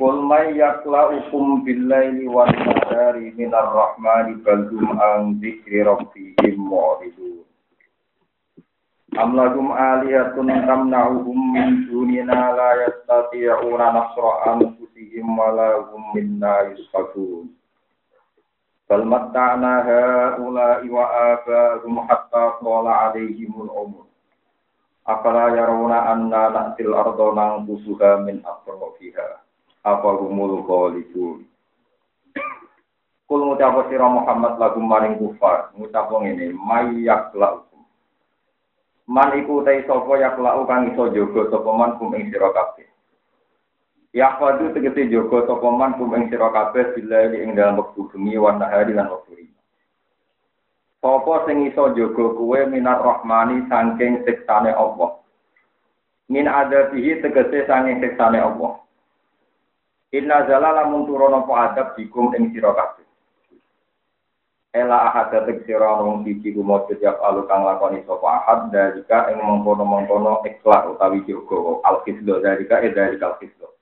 Qul may yakla'ukum billaili wan nahari minar rahmani bal hum an dzikri rabbihim mu'ridun. Am lahum alihatun tamna'uhum min dunina la yastati'una nasra anfusihim wa la hum minna yusfakun. Bal matta'na ha'ula'i wa aba'ahum hatta tala 'alaihimul umur. Afala yarawna anna na'til arda nangkusuha min atrafiha apa humul khalidun Kul ngucap sira Muhammad lagu maring kufar. Ngucap ngene mayak lakum Man iku te sapa yak lau kang iso jaga sapa man kum ing sira kabeh. Ya fadu tegese jaga sapa man kum ing sira kabeh bila ing dalam wektu bengi wan nahari lan wektu rino Sapa sing iso jaga kuwe minar rahmani saking siksane Allah? Min adabihi tegese saking siksane Allah Inna zalala munturono po adab dikum ing sira kabeh. Ela ahad datek sira wong siji kumujud ya alu kang lakoni sapa ahad dalika ing mengkono-mengkono ikhlas utawi jogo al kisdo dalika e dalika al kisdo.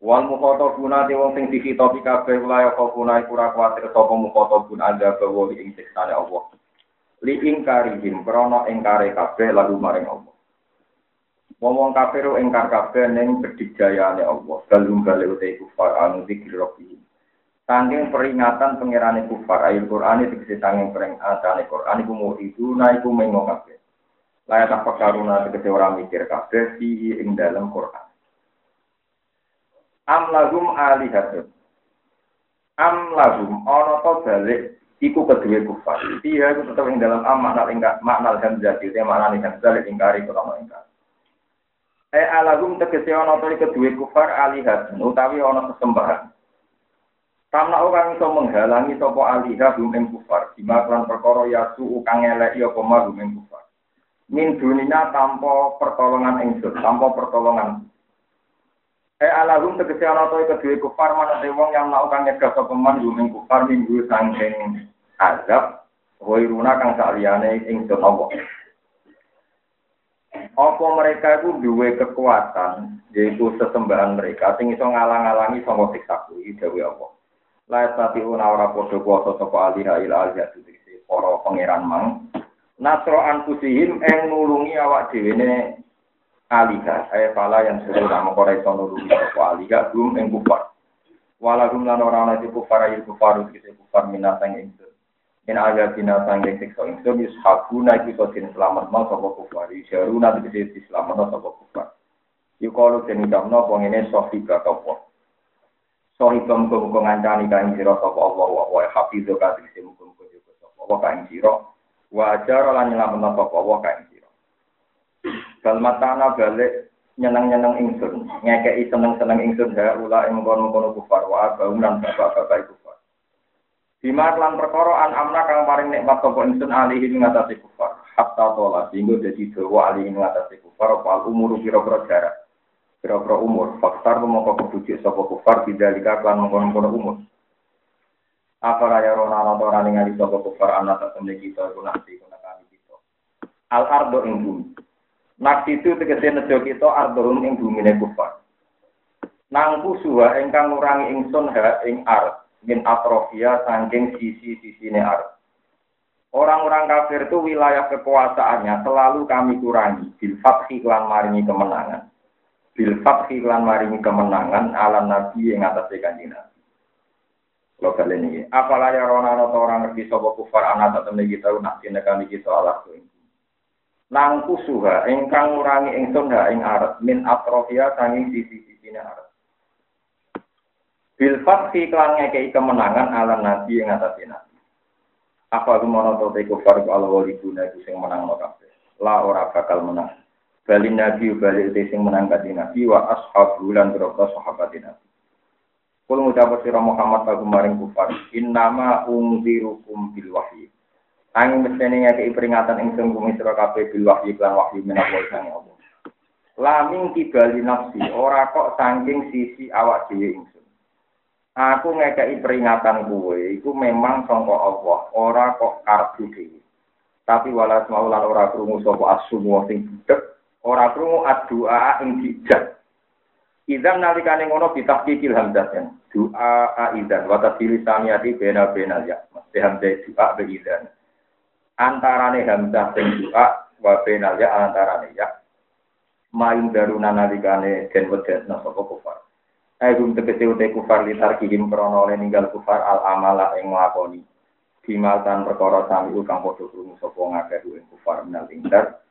Wal mukhatabuna te wong sing dikitopi kabeh wilayah kofuna iku ora kuwatir sapa mukhatabun ada bawa ing siksane Allah. Li ingkarihim krana ingkare kabeh lalu maring Allah. Wong kafir engkar kabeh ning kedijayane Allah. Galung gale utai kufar anu rabbi. Sangking peringatan pangerane kufar ayat Quran itu tegese sangking peringatan Quran iku mau itu naiku mengo kabeh. Layak apa karuna tegese ora mikir kabeh fihi ing dalam Quran. Am lagum alihatun. Am lagum ana to balik iku kedua kufar. Iya itu tetap ing dalam am makna ingkar makna hamzah itu makna hamzah ingkari kalau ingkar. E alagum tegese ana to kedue kufar alihat utawi ana sesembahan. Tamna orang iso menghalangi sapa aliha hum ing kufar, bima lan perkara yasu kang eleki apa hum ing kufar. Min dunina tanpa pertolongan ingsun, tanpa pertolongan. E alagum tegese ana to kedue kufar manate wong yang melakukan nyegah sapa man ing kufar minggu sangking azab, wairuna kang saliyane ingsun Allah. Apa mereka itu duwe kekuatan yaitu sesembahan mereka sing iso ngalang-alangi sanga siksa kuwi dewe apa la tati una ora padha kuwasa sapa aliha ila aliyah dite para pangeran mang. Nasro anfusihim eng nulungi awak dhewe ne aliha saya pala yang sudah nama korea iso nulungi sapa aliha belum eng kufar. Walagum lan ora ana kufar ayu kufar kufar minasang ing In aga dina sangge siksa ingsun yushabuna iku iso den selamat mau sapa kufar. Yaruna dikese di selamat mau sapa kufar. Yukalu den ucapno apa ngene sohiba apa. Sohiba muga-muga ngancani kain sira sapa Allah wa wa hafizu ka dikese muga-muga jaga sapa Allah kain sira. Wa ajar lan nyelametno sapa Allah kain sira. Bal matana balik nyeneng-nyeneng ingsun, ngekeki seneng-seneng ingsun ha ula ing kono-kono kufar wa abaum lan bapak-bapak kufar. Bima lan perkara an amna kang paring nikmat sapa ingsun alihi ing ngatasi kufar. Hatta tola sehingga dadi dawa alihi ing ngatasi kufar apa umur pira-pira jarak. Pira-pira umur. Faktar mongko kebujuk sapa kufar bidalika lan mongkon-mongkon umur. Apa raya rona ana ora ningali sapa kufar ana tetemne kita iku nanti kuna kami kita. Al ardo ing bumi. Nakti itu tegese nejo kita ardo ing bumi ne kufar. Nang kusuha ingkang ngurangi ingsun ha ing ard min atrofia saking sisi-sisi near. Orang-orang kafir itu wilayah kekuasaannya selalu kami kurangi. Bil fathi lan maringi kemenangan. Bil fathi lan maringi kemenangan ala nabi yang atas kanjeng nabi. Kalau kalian ini, apalah ya rona atau orang ngerti sobo kufar anak atau kita nak kini kami kita Allah tuh. Nang kusuha, engkang ngurangi engson ha arat min atrofia sanging sisi-sisi arat. Bil fathi kelan ngekei kemenangan ala nabi yang atas nabi. Apa rumono to te kufar ku ala waliduna iku sing menang no kabeh. La ora bakal menang. Bali nabi bali te sing menang kanjeng nabi wa ashabu lan berapa sahabat nabi. Kul ngucap sira Muhammad kagum maring kufar, innama ungzirukum bil wahyi. Angin mestene ngekei peringatan ingsun kumi sira kabeh bil wahyi lan wahyu menawa sang Allah. Laming kibali nafsi, ora kok saking sisi awak dhewe ingsun. Aku ngekei peringatan kuwe, iku memang sangka Allah, ora kok karbu dhewe. Tapi walas mau lan ora krungu sapa asum sing budek, ora krungu addu'a ing dijak. Idan nalikane ngono bitahqiqil hamzah. Doa aidan wa tafsir saniyati bena bena ya. Mesti hamzah doa be idan. Antarane hamzah sing doa wa bena ya antarane ya. Main daruna nalikane den wedet sapa kufar. Ayo tegese utek kufar litar kihim krono oleh ninggal kufar al amala ing nglakoni. Bimal tan perkara sami kang padha krungu sapa ngakeh ing kufar menal ingdar.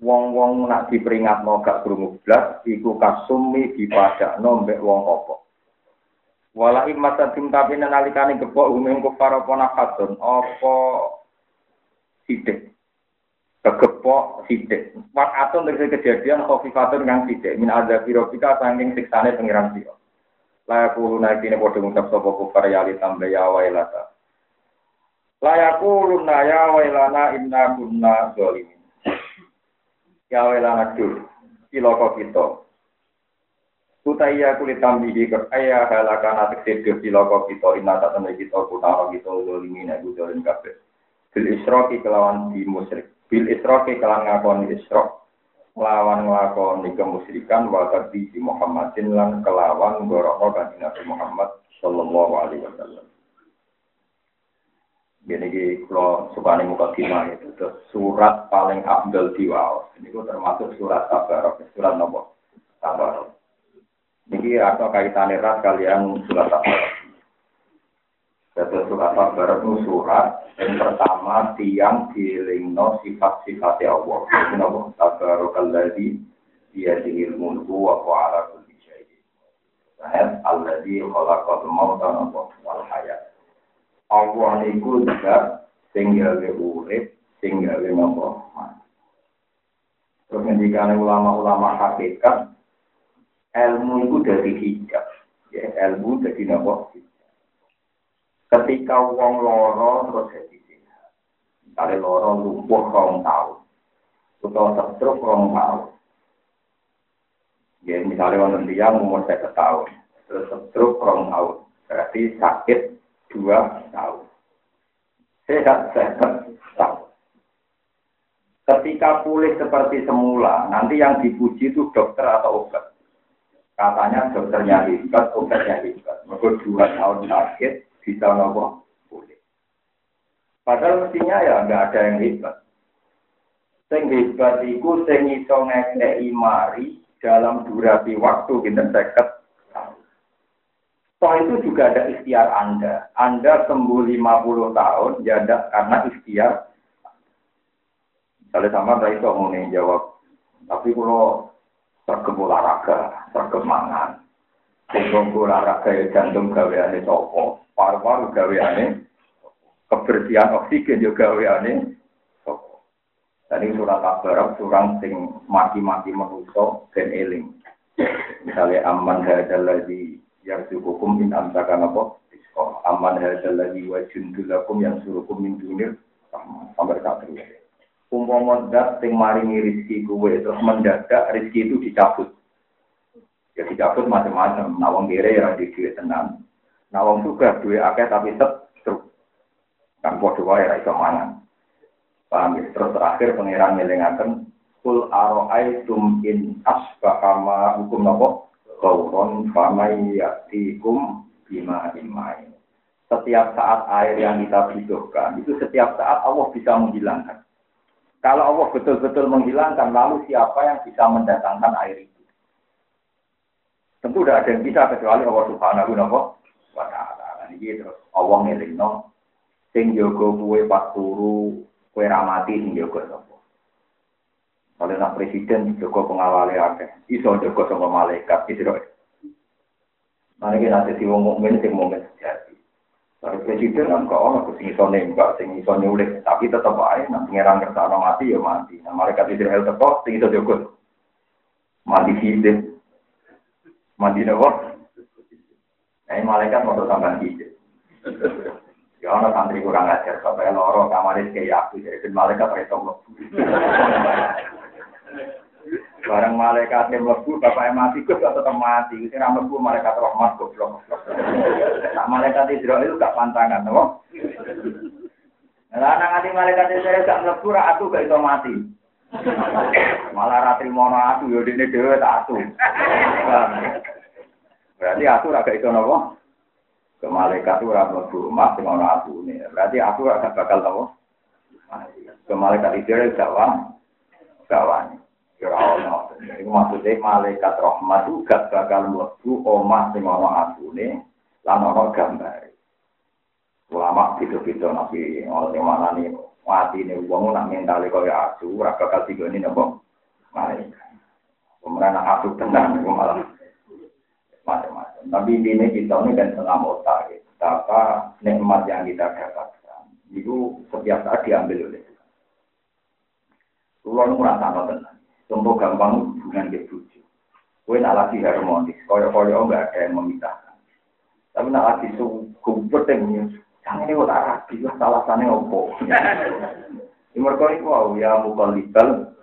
Wong-wong nak diperingatno gak krungu blas iku kasumi dipadakno mbek wong apa. Wala imata tim tapi nalikane gepok umum kufar apa nafatun apa sidik kegepok sidik wakatun dari kejadian kofifatun yang sidik min ada birofika sangking siksane pengiran siro layaku naikine bodoh ngucap sopo kufar yali tambah ya wailata. Layaku luna ya wailana inna kunna zolimin ya welana dur iloko kita. Kutaya kulit tambihi ke ayah halakan atik sedur iloko kita. Inna tak temen kita kutara kita zolimin aku zolim kabeh. Bil isroki kelawan di musyrik. Bil isroki kelawan ngakoni isrok lawan nglakoni kemusyrikan wa di Muhammadin lan kelawan gorokno kanjeng Nabi Muhammad sallallahu alaihi wasallam Gini ki nih muka kima itu surat paling abdul. Ini termasuk surat tabarok, surat nopo tabarok. Ini atau kaitan erat kalian surat tabarok. Jadi surat tabarok itu surat yang pertama tiang dilingno sifat-sifat Allah. Ini nopo tabarok alladhi dia dihil mulku wa ala kulli syai'in. Ayat alladhi khalaqal mauta wal hayat. Allah niku zat sing gawe urip, sing gawe nopo Terus ngendikane ulama-ulama hakikat, ilmu itu dari hijab. Ya, ilmu dari nopo Ketika wong loro terus jadi sehat. Misalnya loro lumpuh rong tahun. Atau setruk rong tahun. Ya, misalnya orang dia umur saya tahun. Terus setruk rong tahun. Berarti sakit dua tahun. Sehat, sehat, tahun. Ketika pulih seperti semula, nanti yang dipuji itu dokter atau obat. Katanya dokternya hebat, obatnya hebat. Mereka dua tahun sakit, bisa nopo pulih. Padahal mestinya ya nggak ada yang hebat. Sing hebat itu sing iso ngekei mari dalam durasi waktu kita seket Toh itu juga ada ikhtiar Anda. Anda sembuh 50 tahun, ya ada karena ikhtiar. Misalnya sama saya itu mau jawab. Tapi kalau sergem olahraga, sergem mangan. Sergem olahraga ya jantung gaweane sopo. Paru-paru gaweane. Kebersihan oksigen juga gaweane sopo. Tadi surat kabar, surang sing mati-mati menusuk dan eling. Misalnya aman hadal lagi yang hukum min amsaka napa aman hadzal ladzi wa jundulakum yang surukum min dunir sampai satu umpama dat sing maringi rezeki kuwe terus mendadak rezeki itu dicabut ya dicabut macam-macam nawang kere ya di duit tenan nawang juga duit akeh tapi tetep truk kan podo wae ra iso mangan paham ya terus terakhir pangeran ngelingaken kul aro'aitum in asbahama hukum napa Kauron famai yaktikum bima imai. Setiap saat air yang kita butuhkan, itu setiap saat Allah bisa menghilangkan. Kalau Allah betul-betul menghilangkan, lalu siapa yang bisa mendatangkan air itu? Tentu tidak ada yang bisa kecuali Allah Subhanahu wa taala. Ini terus Allah ngelingno sing jaga kuwe pas turu kowe ramati sing jaga sapa. Oleh nak presiden Joko pengawali akeh, iso Joko sama malaikat gitu loh. Mana kita nanti si wong mukmin sing mukmin sejati. Kalau presiden kan kok orang sing iso nembak, sing iso nyulik, tapi tetap aja nak pengiran kerta mati ya mati. Nah malaikat Israel teko, sing iso Joko mati hidup, mati nopo. Ini malaikat mau tambah hijau. Ya ono santri kurang ajar, sampai loro kamaris kayak aku jadi malaikat itu mlebu. Barang malaikat yang mlebu bapak mati kok tetap mati. Sing mlebu malaikat rahmat goblok. Nah malaikat Israel itu gak pantangan, no? Lah nang ati malaikat Israel gak mlebu ra aku gak iso mati. Malah ratri mono aku yo dene dhewe tak atu. Berarti aku ra gak iso napa? ke malaikat itu ora mlebu rumah sing ana ini. Berarti aku gak bakal tahu. Ke malaikat itu ora gawan. Gawan. Ya ono. Iku maksudnya malaikat rahmat itu gak bakal mlebu omah sing ana ini. lan ana gambar. Ulama gitu-gitu nabi oleh mana nih mati nih uang nak mentali kaya asu, ora bakal tiga ini nopo malaikat. Kemudian aku tenang, malah macam-macam. Tapi ini kita ini kan senam otak, ya. betapa nikmat yang kita dapatkan itu setiap saat diambil oleh Tuhan. Kulon merasa tenang. Contoh gampang hubungan ke bujuk. Kue nak lagi harmonis, koyo-koyo nggak ada yang memisahkan. Tapi nak lagi suku penting, jangan ini kok rapi lah, alasannya opo. Ini mereka ini ya mukul libel,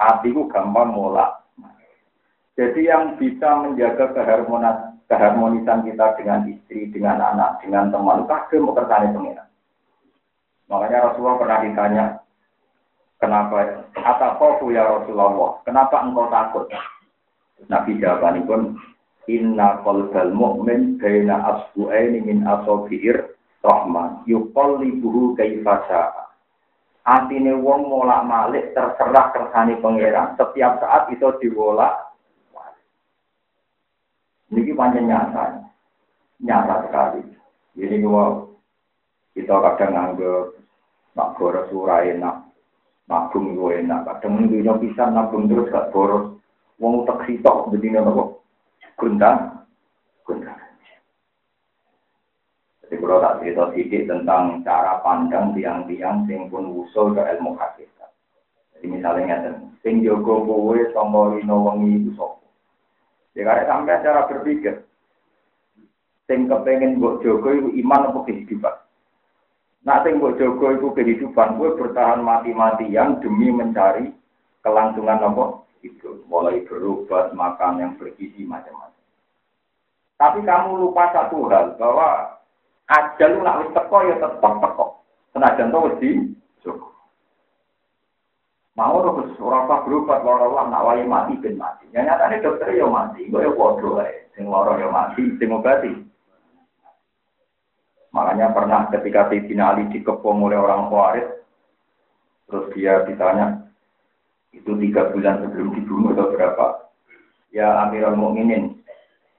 hatiku gampang molak. Jadi yang bisa menjaga keharmonisan, keharmonisan kita dengan istri, dengan anak, dengan teman, kadang pekerjaan pengiran. Makanya Rasulullah pernah ditanya, kenapa? Atakofu ya Rasulullah, kenapa engkau takut? Nabi jawabannya pun, Inna qalbal mu'min baina asbu'aini min asobi'ir rahman yuqallibuhu kaifa sya'a. Atine wong molak malik terserah kersane pangeran setiap saat itu diwolak ini panjang nyata, nyata sekali. Jadi kalau kita kadang nganggep nak boros surah enak, nabung itu enak. Kadang minggunya bisa nabung terus gak boros. Wong tak sitok begini nopo gundang, gundang. Jadi kalau tak cerita sedikit tentang cara pandang tiang-tiang sing pun usul ke ilmu hakikat. Jadi misalnya sing jogo kowe sangka lino wengi sok Ya karena sampai cara berpikir. Sing kepengen buat Joko itu iman apa kehidupan. Nah, sing buat Joko itu kehidupan, gue bertahan mati-matian demi mencari kelangsungan apa? Itu mulai berobat, makan yang bergizi macam-macam. Tapi kamu lupa satu hal bahwa ajal nak wis teko ya tetep teko. Senajan to Joko. Mau terus orang tak berobat loro lah nak wae mati ben mati. Ya nyatane dokter ya mati, kok ya padha wae. Sing loro ya mati, sing obati. Makanya pernah ketika Sayyidina Ali dikepung oleh orang Khawarij, terus dia ditanya, itu tiga bulan sebelum dibunuh atau berapa? Ya Amirul Mukminin,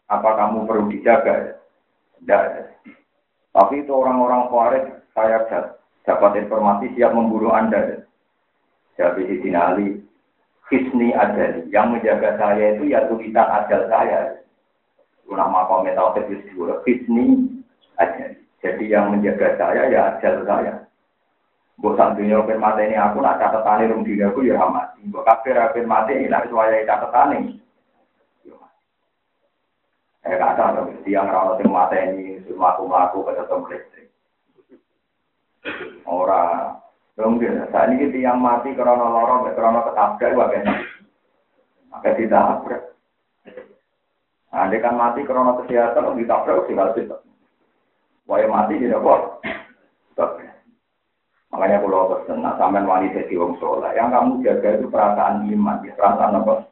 apa kamu perlu dijaga? Tidak. Tapi itu orang-orang Khawarij, saya dapat informasi siap membunuh Anda. Jadi di Ali, Hisni Adali, yang menjaga saya itu ya tulisan ajal saya. Nama komen tauhid itu dua, Hisni Adali. Jadi yang menjaga saya ya ajal saya. Sak dunia open mati ini aku nak catetane rum diri aku ya mati. Mbok kafir open mati ini nak suaya catetane. Eh kata dong, tiang rawat yang mati ini, semua aku melaku ke listrik. Orang Mungkin saat ini yang mati karena lorong, karena ketabrak, kan? Maka ditabrak. Nah, dia kan mati karena kesehatan, ditabrak, tinggal situ. Wah mati tidak kok. Makanya kalau pesen, nah sampean wanita di wong soleh, yang kamu jaga itu perasaan iman, ya, perasaan apa?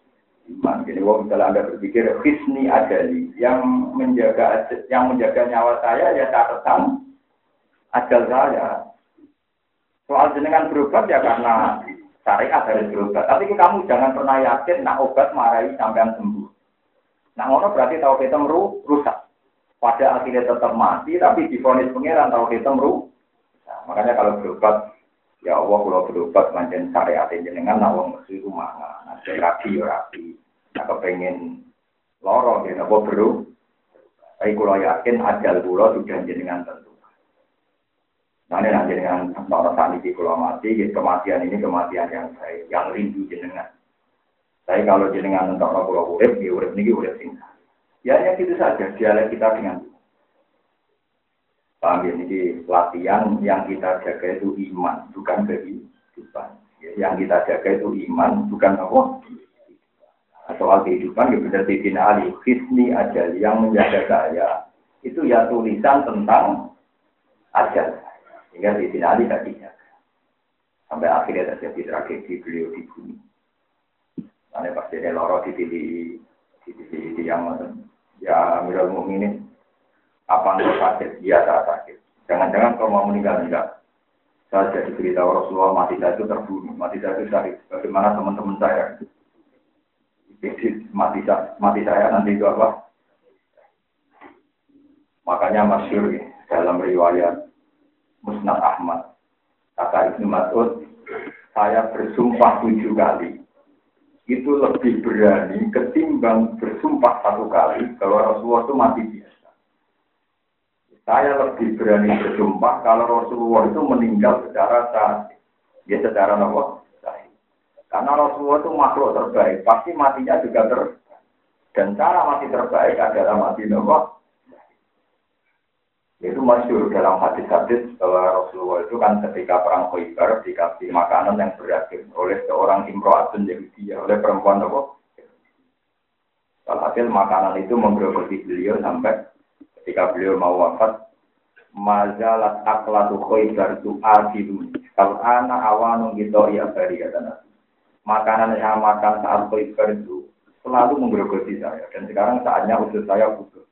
Iman. Jadi wong misalnya anda berpikir, hisni adali, yang menjaga yang menjaga nyawa saya ya catatan ajal saya. Soal jenengan berobat ya karena syariat harus berobat. Tapi kamu jangan pernah yakin nak obat marahi sampean sembuh. Nah ngono berarti tahu kita meru rusak. Pada akhirnya tetap mati, tapi difonis pengiran tahu kita meru. Nah, makanya kalau berobat, ya Allah kalau berobat manjen syariat jenengan wong mesu itu mana. Nah, rapi ya rapi. Nah kepengen lorong ya apa beru. Tapi kalau yakin ajal kula sudah jenengan tentu. Nah, ini nanti dengan orang tani di pulau mati, gitu, kematian ini kematian yang saya, yang rindu jenengan. Saya kalau jenengan untuk pulau urip, di urip ini urip singkat. Ya hanya gitu saja dialek kita dengan Paham ya, ini latihan yang kita jaga itu iman, bukan kehidupan. Ya, yang kita jaga itu iman, bukan apa? Soal kehidupan, ya benar Sayyidina Ali. Hisni ajal yang menjaga saya, itu ya tulisan tentang ajal. Sehingga Sayyidina Ali tadi dijaga. Sampai akhirnya terjadi tragedi beliau dibunuh. Karena pasti ada loro di di di yang ya Amirul Mukminin apa nggak sakit? Iya saya sakit. Jangan-jangan kalau mau meninggal enggak. Saya jadi berita Rasulullah mati saya itu terbunuh, mati saya itu syahid. Bagaimana teman-teman saya? Mati saya, mati saya nanti itu apa? Makanya masyur ya, dalam riwayat Musnad Ahmad. Kata Ibnu Mas'ud, saya bersumpah tujuh kali. Itu lebih berani ketimbang bersumpah satu kali bahwa Rasulullah itu mati dia. Saya lebih berani bersumpah kalau Rasulullah itu meninggal secara sahih. Ya secara nopo sahih. Karena Rasulullah itu makhluk terbaik, pasti matinya juga ter dan cara mati terbaik adalah mati nopo. Itu masyur dalam hadis-hadis bahwa Rasulullah itu kan ketika perang Khaybar dikasih makanan yang beragam oleh seorang imro'atun dia oleh perempuan nopo. Hasil makanan itu menggerogoti beliau sampai ketika beliau mau wafat mazalat aklatu khaybar tu adilu kalau anak awanu gitu ya dari kata nabi. Makanan yang makan saat khaybar itu selalu menggerogoti saya. Dan sekarang saatnya usus saya putus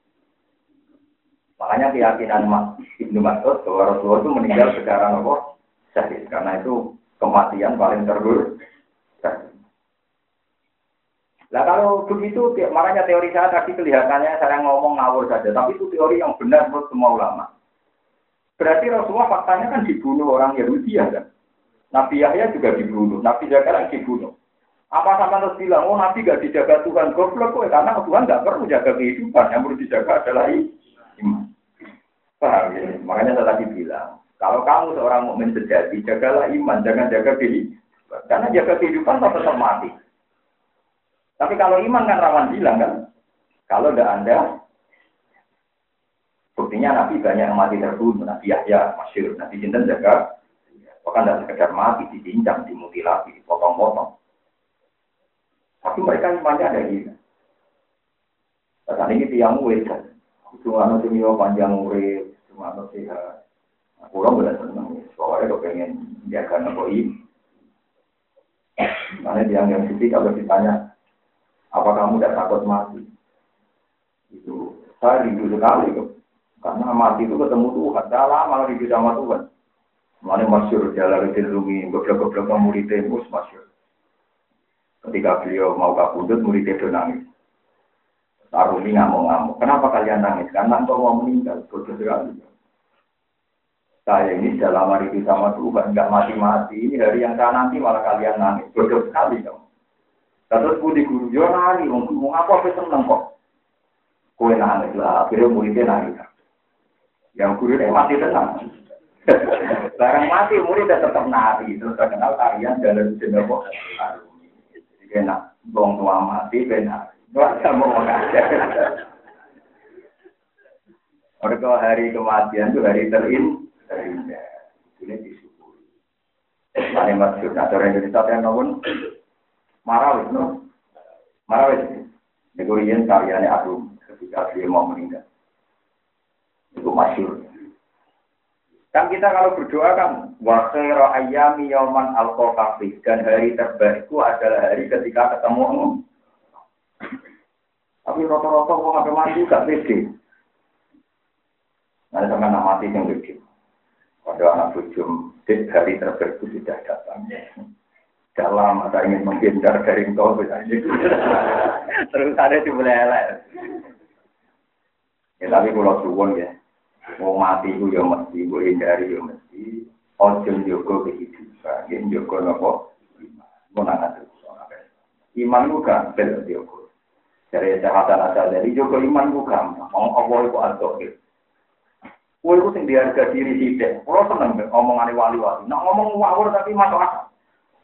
makanya keyakinan Mas Ibnu Mas'ud bahwa Rasulullah itu meninggal secara nopo syahid karena itu kematian paling terburuk Nah kalau begitu, makanya teori saya tadi kelihatannya saya ngomong ngawur saja, tapi itu teori yang benar menurut semua ulama. Berarti Rasulullah faktanya kan dibunuh orang Yahudi ya kan? Nabi Yahya juga dibunuh, Nabi Zakaria dibunuh. Apa sama terus bilang, oh Nabi gak dijaga Tuhan, goblok kok, karena Tuhan gak perlu jaga kehidupan, yang perlu dijaga adalah iman. Paham ya? Makanya saya tadi bilang, kalau kamu seorang mukmin sejati, jagalah iman, jangan jaga kehidupan. Karena jaga kehidupan tetap mati. Tapi kalau iman kan rawan hilang kan. Kalau tidak Anda, buktinya Nabi banyak yang mati terbunuh. Nabi Yahya, Masyur, Nabi Jinten jaga. Bahkan tidak sekedar mati, dicincang, dimutilasi, dipotong-potong. Tapi mereka imannya ada gitu. Saat ini tiang wedan. Cuma nanti panjang urip, nanti sehat. Aku orang benar senang. Soalnya kalau pengen jaga nabi. Karena tiang yang sisi kalau ditanya, apa kamu tidak takut mati? Itu saya rindu sekali kok. Karena mati itu ketemu Tuhan. Dah lama rindu sama Tuhan. Mana masyur jalan itu rumi, goblok-goblok muridnya mus masyur. Ketika beliau mau kabundut, muridnya nangis. Tarumi ngamuk-ngamuk. Kenapa kalian nangis? Karena engkau mau meninggal. Bodoh sekali. Saya ini sudah lama rindu sama Tuhan, nggak mati-mati. Ini hari yang saya nanti malah kalian nangis. Bodoh sekali kamu. Terus budi guru yo nari, ngomong apa apa seneng kok. Kue nangis lah, akhirnya muridnya nangis. Yang guru ini mati tenang. Barang mati muridnya tetap nari, terus terkenal tarian jenis kok. Jadi enak, bong tua mati benar. Baca mau mengajar. Mereka hari kematian itu hari terin. Ini disyukuri. Ini maksud, nah, orang Indonesia yang ngomong, Marawis, no? Marawis. Itu rian karyanya aku ketika dia mau meninggal. Itu masyur. Kan kita kalau berdoa kan wa khairu ayyami yauman alqafi dan hari terbaikku adalah hari ketika ketemu Tapi rata-rata kok sampai mati gak pede. Nah, sama anak mati yang pede. Pada anak bujum, hari terbaikku sudah datang. Dalam atau ingin menghindar dari engkau terus ada di elek ya tapi kalau suwon ya mau mati itu ya mesti gue hindari ya mesti. Ojo jogo kehidupan ya jogo nopo mau nangat iman gue gampang jogo dari kesehatan asal dari jogo iman gue gampang mau apa itu atau Gue itu sing diharga diri deh. Kalau seneng omongan wali-wali. Nah ngomong ngawur tapi masuk akal.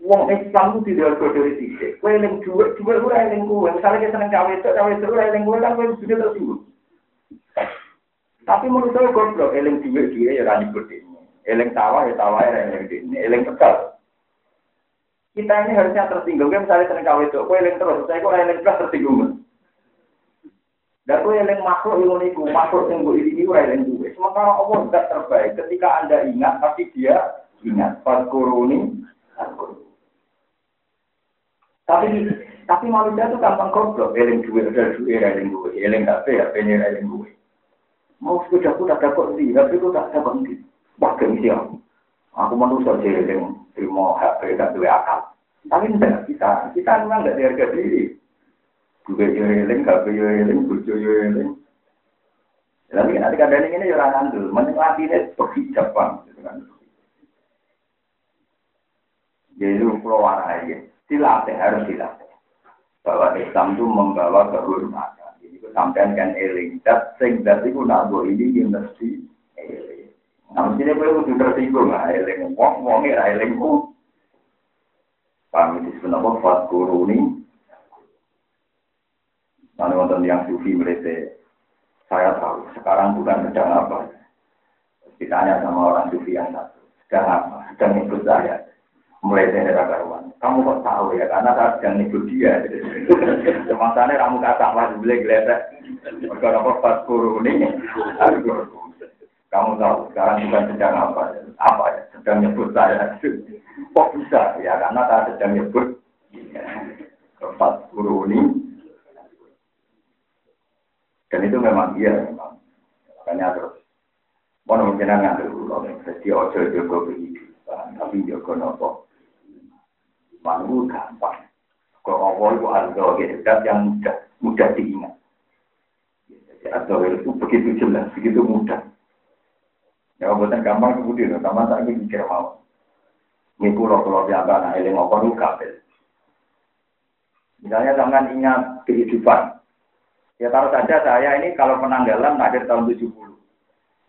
Wong Islam itu tidak dari tiga. Kue yang dua, dua itu yang kue. Misalnya kita seneng cawe itu, cawe itu yang kue kan kue sudah tersinggung. Tapi menurut saya goblok, eling duwe duwe ya rani ini. Eling sawah ya sawah ya eling ini. Eling tegal. Kita ini harusnya tersinggung. Misalnya sering kawin itu, kue eling terus. Saya kok eling terus tersinggung. Dan kue eling makhluk yang niku, makhluk yang gue ini gue eling duwe. Sementara Allah sudah terbaik. Ketika anda ingat, tapi dia ingat. Pas kuruni, tapi tapi manusia itu gampang goblok. Eling duwe, ada duwe, eling duwe. Eling gak ya, ini eling duwe. Mau sepeda aku tak dapat di, tapi aku tak dapat di. Wah, gengsi aku. Aku manusia jeling, terima HP, tak duwe akal. Tapi enggak, kita kita memang enggak diharga diri. Juga jeling, HP jeling, bujo jeling. Tapi nanti kadang ini ya orang ngandel, mending ini. Gitu kan. Jadi pulau warai, dilatih harus dilatih. Bahwa Islam itu membawa kehormatan sampean kan eling. Dat sing dat iku nak mbok ini ki mesti eling. Nah, mesti kowe kudu tersinggung lah eling wong wong ora eling ku. Paham iki sebenarnya fat guru Mana wonten yang sufi mereka saya tahu sekarang bukan sedang apa. Ditanya sama orang sufi yang satu, sedang apa? Sedang ikut saya mulai dari karuan. Kamu kok tahu ya? Karena saya sedang ikut dia. Semasanya kamu kata lah beli geletek. Mereka dapat pas ini. Kamu tahu sekarang bukan sedang apa? Apa ya? Sedang nyebut saya. Kok bisa? Ya karena saya sedang nyebut pas ini. Dan itu memang dia memang. Makanya terus. Mau mungkin ngambil dulu. Jadi ojo jogo kehidupan. Tapi jogo nopo Manggu gampang. Kalau Allah itu ada zat yang mudah, mudah diingat. Jadi ada itu begitu jelas, begitu mudah. Ya bukan gampang kemudian, sama tak ingin mikir mau. Ini pulau pulau biasa, nah ini mau itu kabel. Misalnya jangan ingat kehidupan. Ya taruh saja saya ini kalau penanggalan akhir tahun 70.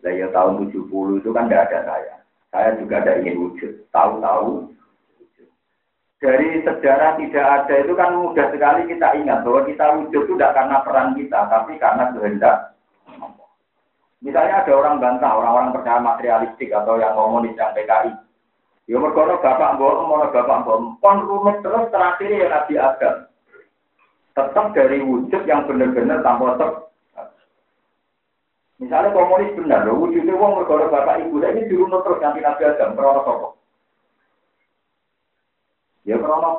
Lah ya tahun 70 itu kan tidak ada saya. Saya juga ada ingin wujud. Tahu-tahu dari sejarah tidak ada itu kan mudah sekali kita ingat bahwa kita wujud itu tidak karena peran kita, tapi karena kehendak. Misalnya ada orang bantah, orang-orang percaya materialistik atau yang komunis yang PKI. Ya mergono bapak mbok, mau bapak mbok, pon rumit terus terakhir ya Nabi Adam. Tetap dari wujud yang benar-benar tanpa ter. Misalnya komunis benar, wujudnya wong mergono bapak ibu, ini dirunut terus nanti Nabi Adam, perono sopok. Ya karena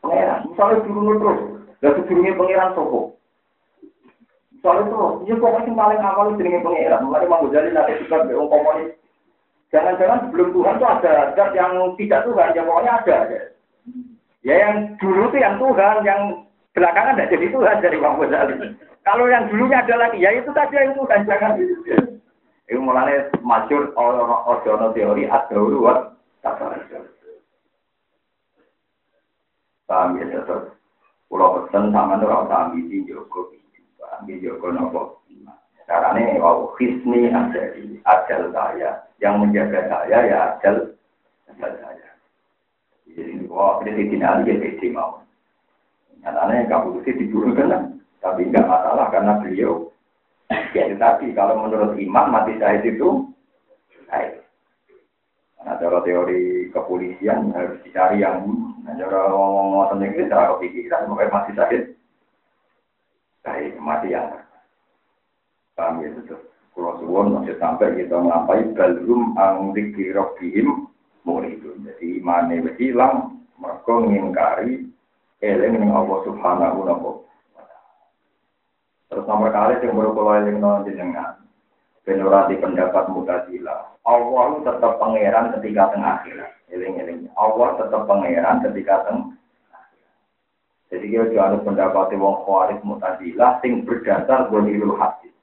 pangeran, misalnya turun terus, gak sedurungnya pangeran sopo. Misalnya terus, ya pokoknya paling awal jenenge pangeran. Mulai mau jadi nanti juga beong komunis. Jangan-jangan sebelum Tuhan itu ada zat yang tidak Tuhan, ya pokoknya ada. Ya yang dulu itu yang Tuhan, yang belakangan tidak jadi Tuhan dari Bang Ghazali. Kalau yang dulunya ada lagi, ya itu saja yang Tuhan, jangan itu. Mulanya masyur orang-orang teori ada uruat tak Paham ya tetap. Pulau pesen sama itu rasa ambisi Joko Ambisi Joko nopo. Caranya wow, hisni ajali, ajal saya. Yang menjaga saya ya ajal, ajal saya. Jadi wah, ini ada yang mau. Nyatanya kamu itu diburu kan, tapi nggak masalah karena beliau ya tadi kalau menurut iman mati syahid itu baik. Nah, cara teori kepolisian harus dicari yang Nah, cara ngomong ngomong ini cara kepikiran, mungkin masih sakit. Baik, mati yang paham ya betul. Kalau suwon masih sampai kita melampai balrum ang dikirokihim itu. Jadi imannya hilang, mereka mengingkari eling yang Allah Subhanahu wa. Terus nomor kali yang baru kalau eling non jenengan. Penurati pendapat mutazila. Allah tetap pangeran ketika tengah akhirat. Eling-eling. Allah tetap pangeran ketika teng. Jadi kita juga pendapat wong khawarij mutazilah sing berdasar gohirul hadis.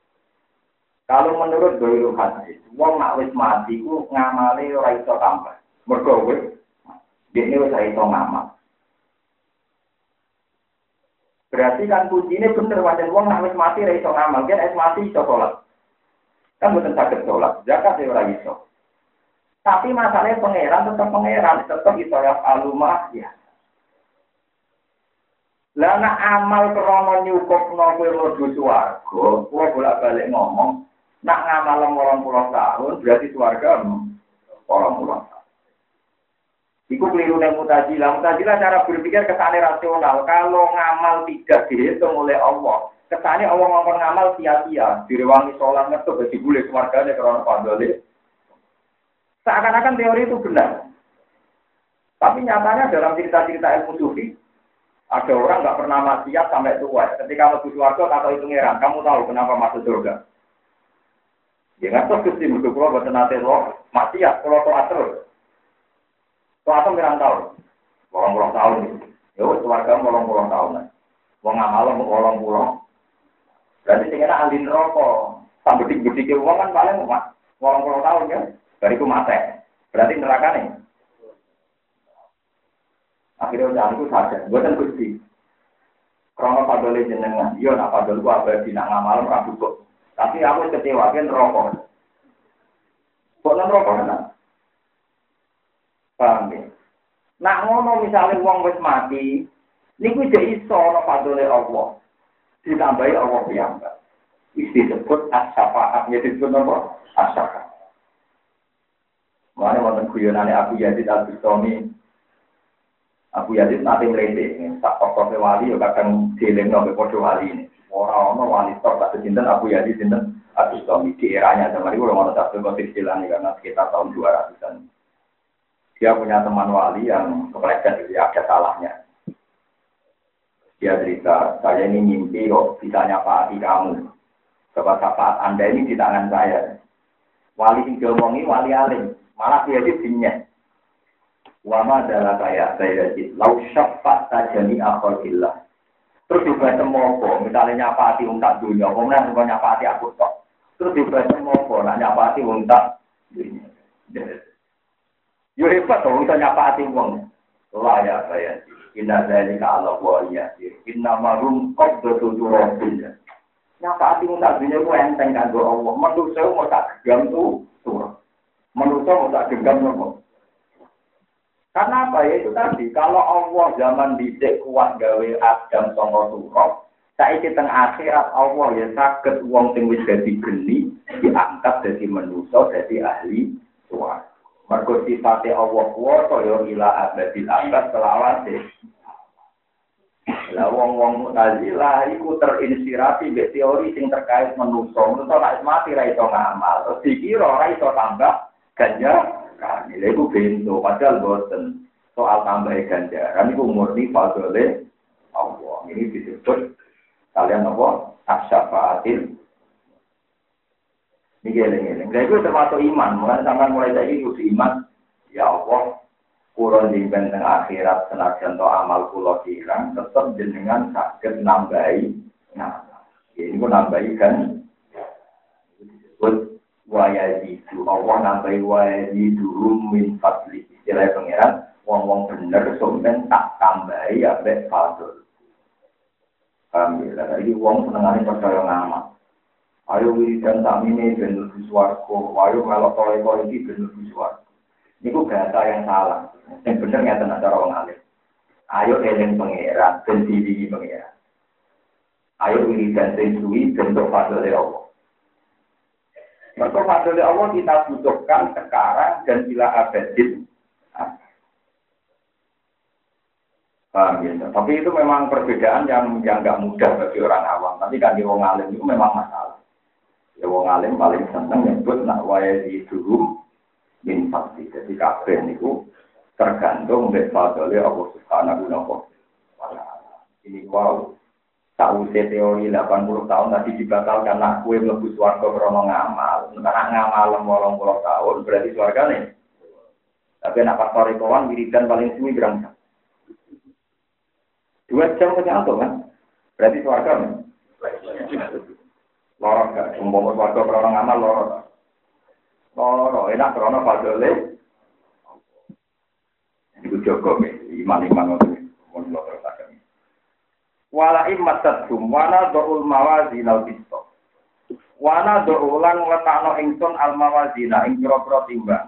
Kalau menurut gohirul hadis, wong nak wis mati ku ngamali ora tambah. Mergo wis dene wis iso ngamal. Berarti kan kuncinya bener wajan wong nak wis mati ora iso ngamal, kan wis mati iso sholat. Kan betul sakit sholat, zakat ya ora iso. Tapi masalahnya pangeran tetap pangeran, tetap itu ya alumah ya. Lah nak amal krono nyukup nopo mlebu swarga, kula bolak-balik ngomong, Nak ngamal orang pulau tahun berarti keluarga orang pulau tahun. Iku keliru nih mutajilah. Mutajilah cara berpikir kesannya rasional. Kalau ngamal tidak dihitung oleh Allah, kesannya Allah ngomong ngamal sia-sia. Direwangi sholat ngetuk bagi boleh keluarganya karena pandole. Seakan-akan teori itu benar. Tapi nyatanya dalam cerita-cerita ilmu sufi, ada orang nggak pernah maksiat sampai tua. Ketika lebih keluarga atau itu ngeran, kamu tahu kenapa masuk surga? Ya nggak tahu sih, butuh pulau buat nanti lo maksiat, kalau toat terus. Toat pirang tahun, bolong bolong tahun. Ya wes keluarga bolong bolong tahun. Wong mau bolong bolong. Berarti tinggal ahli rokok. Sampai bedik bedik uang kan paling bolong bolong tahun ya. Dari itu mati. Berarti neraka nih. Akhirnya udah aku sadar, gue kan gusti. Krono padole jenengan, iya nak padol gua abadi nak rabu kok. Tapi aku kecewa kan rokok. Kok rokok kan? Paham ya? Nak ngono misalnya uang wis mati, niku jadi iso ana padole Allah. Ditambahi Allah piyambak. Isti disebut as-syafaat, ya disebut apa? As-syafaat. Mana wonten guyonane Abu Yazid Al-Bustami. Abu Yazid nanti melete, tak tokoh wali, ya kadang dilengno ke podo wali ini. Orang-orang wali top, tak sinten Abu Yazid sinten Al-Bustami. Di eranya zaman itu orang satu kotir ini karena sekitar tahun 200-an. Dia punya teman wali yang kepleset, jadi ada salahnya. Dia cerita, saya ini mimpi kok bisa nyapa kamu. Sebab saat Anda ini di tangan saya. Wali yang diomongi wali alim. Malah dia dinya. Wama adalah kayak saya jadi lau syafaat tajani akhillah. Terus juga semopo, misalnya nyapa hati tak dunia, kemudian juga hati aku tok. Terus juga semopo, nah nyapa hati tak dunia. Yo hebat tuh, bisa nyapa hati wong. Lah ya saya, inna dari Allah wa iya, inna marum kok betul betul Nyapa hati tak dunia, gue enteng kan Allah. Menurut saya mau tak gam tuh, turun. Menurut mau tak genggam nopo. Karena apa ya itu tadi, kalau Allah zaman dicek kuat gawe Adam songo surok, saiki teng akhirat Allah ya sakit uang sing wis dadi geni diangkat jadi manusia jadi ahli suara. Mergo sifatnya Allah kuwasa ya ila abadil abad selawase. Lah wong-wong Mu'tazilah iku terinspirasi mbek teori sing terkait manusia. Manusia nek mati ra iso ngamal, terus dikira ra iso tambah ganjaran. Lha iku bento padahal boten. Soal tambah ganjaran iku murni fadole Allah. Ini disebut kalian apa? Asyafaatil. Ini geleng-geleng. Lha iku termasuk iman. Mulai sampai mulai dari itu iman. Ya Allah, kurang di benteng akhirat senajan to amal kulo hilang tetap jenengan sakit nambahi nah ini pun nambahi kan disebut wayazidu Allah nambahi wayazidu min fadli istilah pangeran wong wong bener somben tak tambahi abek fadl Alhamdulillah, jadi wong senengane percaya ngamal. Ayo wiridan sami ini bener di suarco, ayo melok tole-tole ini bener di suarco. Ini bahasa yang salah. Yang bener nggak tenang cara orang alim. Ayo eling pangeran, dan diri pangeran. Ayo wiridan dan suwi bentuk fadl Allah. Maka fadl Allah kita butuhkan sekarang dan bila abadin. Paham ya? Tapi itu memang perbedaan yang yang nggak mudah bagi orang awam. Tapi kan di wong alim itu memang masalah. Ya wong alim paling seneng nyebut nak di dulu min fakti. Jadi kabeh niku tergantung dari fadli Allah Subhanahu wa taala. Ini wow. Tahu teori 80 tahun tadi dibatalkan nak kue mlebu swarga krono ngamal. Nek ngamal 80 tahun berarti nih. Tapi nak pas sore kawan wiridan paling suwi berangkat. Dua jam kenyang kan? Berarti suarga nih. Lorok kan? Umpama suarga krono ngamal lorok. Lorok enak krono fadli. Iku Joko iman-iman ngoten. Mun kula terusaken. Wala immatat hum wana do'ul mawazin al bisto. Wana do'ulan letakno ingsun al mawazina ing pira-pira timbang.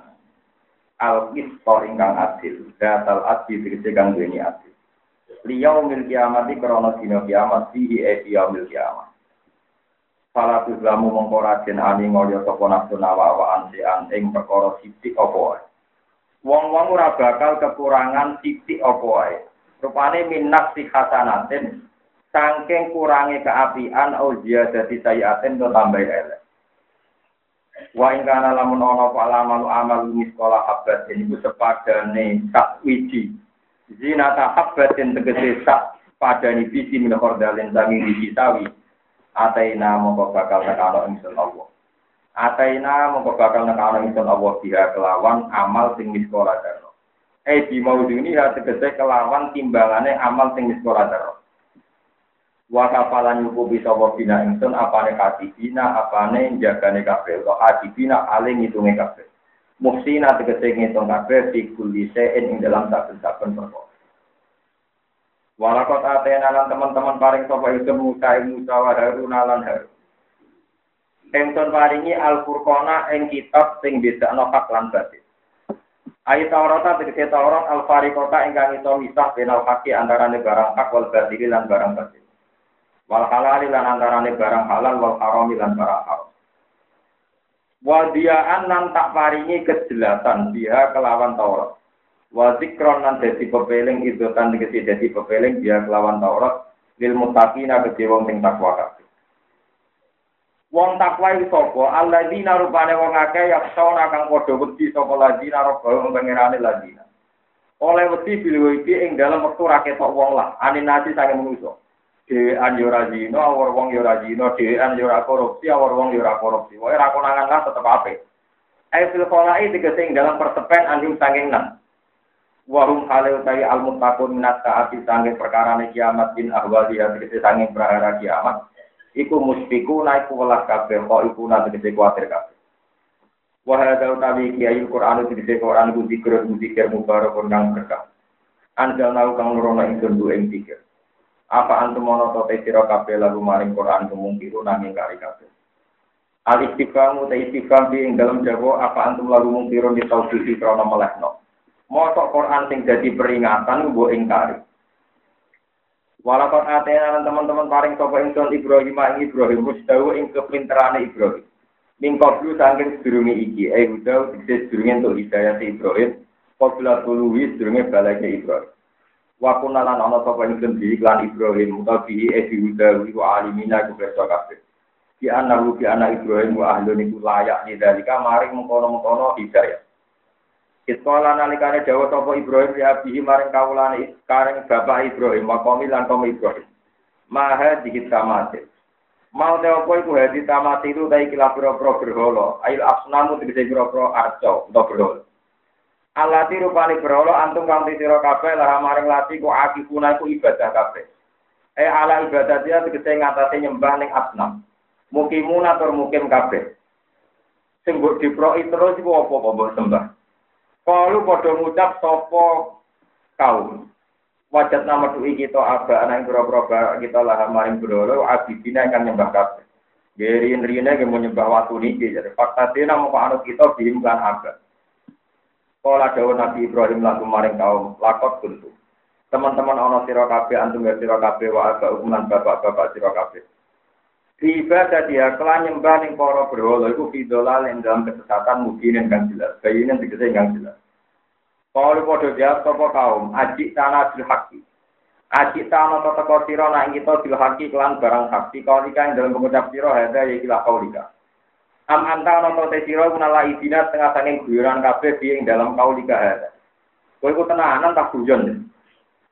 Al bisto ingkang adil. Datal adil tegese kang duweni adil. Liyau mil kiamat krana dina kiamat fihi e yaumil kiamat. Fala tuzlamu mongko rajen ani ngoyo sapa nafsu nawa-awaan sian ing perkara sithik apa wae. Wong-wong ora bakal kekurangan sithik apa wae. Rupane minnak si hasanatin saking kurangi keapian au ziyadati sayiatin do tambah elek. Wa ing kana lamun ana apa alamal amal miskola habatin iku sepadane sak wiji. Zina ta habatin tegese sak padani biji min sami biji sawi. Ataina mongko bakal nekano ingsun Allah. Ataina mongko bakal nekano ingsun Allah biha kelawan amal sing miskola daro. Eh di mauduni ha tegese kelawan timbangane amal sing miskola daro. Wa kafalan nyukupi sapa bina ingsun apane katibina apane jagane kabeh utawa katibina ale ngitunge kabeh. Muhsina tegese ngitung kabeh fi kulli ing dalam saben-saben perkara. Walakot atena lan teman-teman paring sapa itu Musa Musa wa Harun lan Harun. Engson paringi Al Furqana ing kitab sing bedakno hak lan batil. Ayat Taurat tegese Taurat Al Fariqota ingkang iso misah benal haki antarane barang hak wal batil lan barang batil. Wal halal lan antarane barang halal wal haram lan barang haram. Wadiaan nan tak paringi kejelasan dia kelawan Taurat. Wa zikron nan dadi pepeling idotan tegese dadi pepeling dia kelawan Taurat lil muttaqina kedhe wong sing takwa kabeh. Wong takwa iki sapa? Alladzina rupane wong akeh yaksona kang padha wedi sapa ladina robbahum pangerane ladina. Oleh wedi bilih iki ing dalam wektu ra ketok wong lah, aninasi sange manusa. Dhewean yo ora zina, awor wong yo ora zina, dhewean yo ora korupsi, awor wong yo ora korupsi. Wae ra konangan lah tetep apik. Ai fil qolai tegese ing dalam pertepen anjing sanging nang. Wahum hale utai al muttaqun minat taati sange perkara kiamat bin ahwali ya tegese sange perkara kiamat. Iku muspiku naik welas kabeh kok iku nate tegese kuatir kabeh. Wa hadza utawi kiai Quran tegese Quran ku zikir zikir mubarak kang berkah. Anjal nau kang nurono ingsun du ing zikir. Apa antum mono to te sira kabeh lagu maring Quran kemungkiru nanging kari kabeh. Al istiqamu te istiqam dalam jawa apa antum lagu mungkiru di tauhid krana melehno. Mosok Quran sing jadi peringatan mbok ingkari. Walaupun atena teman-teman paring sapa ingsun Ibrahim ing Ibrahim musdawu ing kepinterane Ibrahim. Mingko dulu saking sedurunge iki, eh udah dikse sedurunge untuk hidayah Ibrahim, Qabla tuluhi sedurunge balanya Ibrahim. Wa kunna lan ana sapa ingsun di iklan Ibrahim utawi eh diudawi wa alimina kubeso kabeh. Di anak di anak Ibrahim wa ahlun iku layak di dalika maring mengkono-mengkono hidayah. Iskola nalikane dawa sapa Ibrahim ya bihi maring kawulane kareng bapak Ibrahim makomi lan kaum Ibrahim. Maha tamate. Mau te apa iku hadi tamate itu ta iki lapro-pro berhala. Ail asnamu tegese pro-pro arca utawa berhala. Alati rupane antum kang sira kabeh lah maring lati ku akifuna ku ibadah kabeh. Eh ala ibadah dia tegese ngatasé nyembah ning asnam. Mukimuna tur mukim kabeh. Sing mbok diproki terus iku sembah. Kalau pada ngucap sopo kaum. Wajat nama tuhi kita aba anak bro-bro kita lah maring berolo abidina yang nyembah kabeh. Gerin rina yang mau nyembah jadi fakta tina mau anut kita bihimkan aba. Kala dawa Nabi Ibrahim lagu maring kaum lakot tentu. Teman-teman ono sira kabeh antum sira kabeh wa aga ukuman bapak-bapak sira kabeh. Ibadah dia kelan nyembah ning para berhala iku fidolal ing dalam kesesatan mungkin yang jelas. Bayine yang jelas. Kalau podo dia sapa kaum, ajik tanah bil haki. Ajik tanah tata kau siro nak kita bil kelan barang haki. Kau ika yang dalam pengucap siro ada ya kila kau lika. Am anta te siro kunala idina tengah sanging guyuran kafe yang dalam kau lika ada. Kau ikut tenanan tak hujan.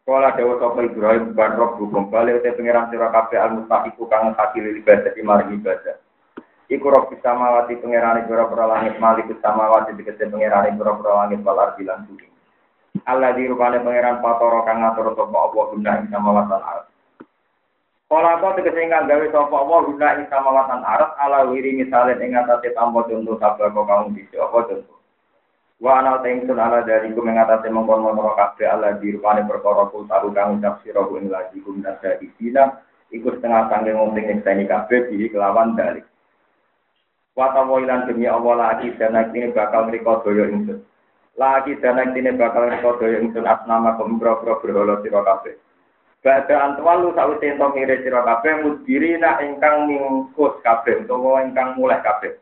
Kala dewa sapa Ibrahim ban rob hukum balik te pangeran sira kabeh al mustaqiku kang hati ibadah mari ibadah. Iku rob bisa mawati pangerane pira-pira langit malik bisa mawati dikete pangerane pira-pira langit wal ardi lan bumi. Allah di rupane pangeran patoro kang ngatur sapa Allah guna ing samawatan arat. Kala kok tegese ingkang gawe sapa Allah guna ing samawatan arat ala wiri misale ing atase tampa contoh sabda kok kaum bisa apa contoh. Wa ana sun ala dari ku mengatasi mengkon-mengkon kabeh ala di rupane perkara kul tahu kang ucap sira ku ing lagi kum nasa isina iku setengah sangge ngomong nyekseni kabeh bihi kelawan dalik. Wa tawilan demi Allah lagi dan ini bakal mriko daya ingsun. Lagi dana ini bakal kodo yang sun asnama kembro-bro berhala sira kabeh. Bada antual lu sawise ento mire sira kabeh mudbirina ingkang mingkus kabeh utawa ingkang mulai kabeh.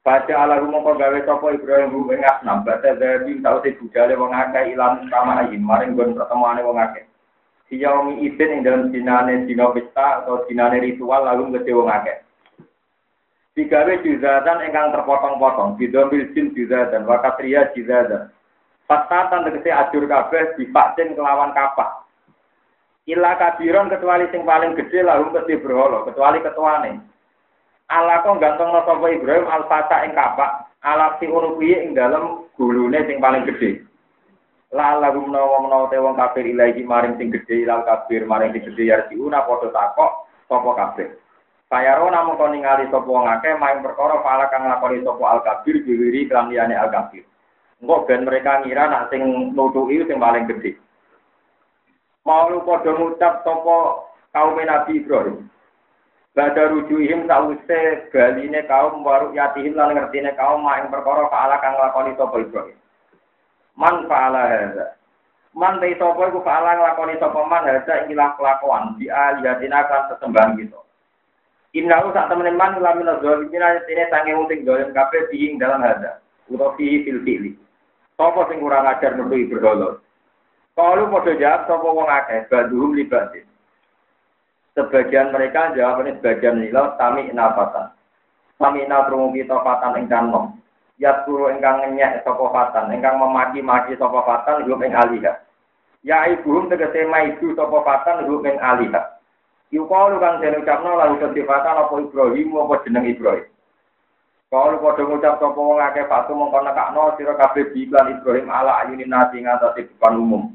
Baca ala rumangka gawe sapa Ibrahim rum ing asnam bada dari sawise budale wong akeh ilang sama ayin maring gon pertemuane wong akeh. Siyaumi isin ing dalam dinane dina pesta atau dinane ritual lalu gede wong akeh. Digawe juzatan ingkang terpotong-potong, bidomil jin juzatan, wakatria juzatan. Fatatan tegese ajur kabeh dipaksin kelawan kapak. Ila kabiron kecuali sing paling gede lalu mesti berhala, kecuali ketuane. Ala kok gantung sapa Ibrahim al fata ing kapak, ala si urupi ing dalem gulune sing paling gede. La lagu menawa menawa te wong kafir ilahi maring sing gede ilal kafir maring sing gede yarti una padha takok sapa kafir. Sayaro namung kon ningali sapa wong akeh main perkara pala kang lakoni sapa al kafir diwiri kelan liyane al kafir. Engko ben mereka ngira nak sing nutuki sing paling gede. mau padha ngucap sapa kaum Nabi Ibrahim. Bada rujuhim sause galine kaum waru yatihim lan ngertine kaum mak ing perkara faala kang lakoni sapa Ibrahim. Man faala hadza. Man te sapa iku faala nglakoni sapa man hadza ing kelakuan di aliyatina kan sesembahan gitu. Inna sak temen man lamin zalimina tene sange uting dolen kabeh ing dalam hadza. Utawa fi fil fi'li. Sapa sing kurang ajar nutu Ibrahim. Kalau mau jawab, sopo wong akeh, baduhum libatin. Sebagian mereka jawab ini sebagian nilai, kami inafatan. Kami inatrungu kita fatan engkang nom. Ya turu engkang ngenyek sopo fatan, engkang memaki-maki sopo fatan, hum eng alihah. Ya ibuhum tegese maidu sopo fatan, hum eng alihah. Yukalu kang den ucapno lalu kesifatan apa Ibrahim apa jeneng Ibrahim. Kalau padha ngucap sapa wong akeh fatu mongko nekakno sira kabeh biklan Ibrahim ala ayunin nasi ngatasi depan umum.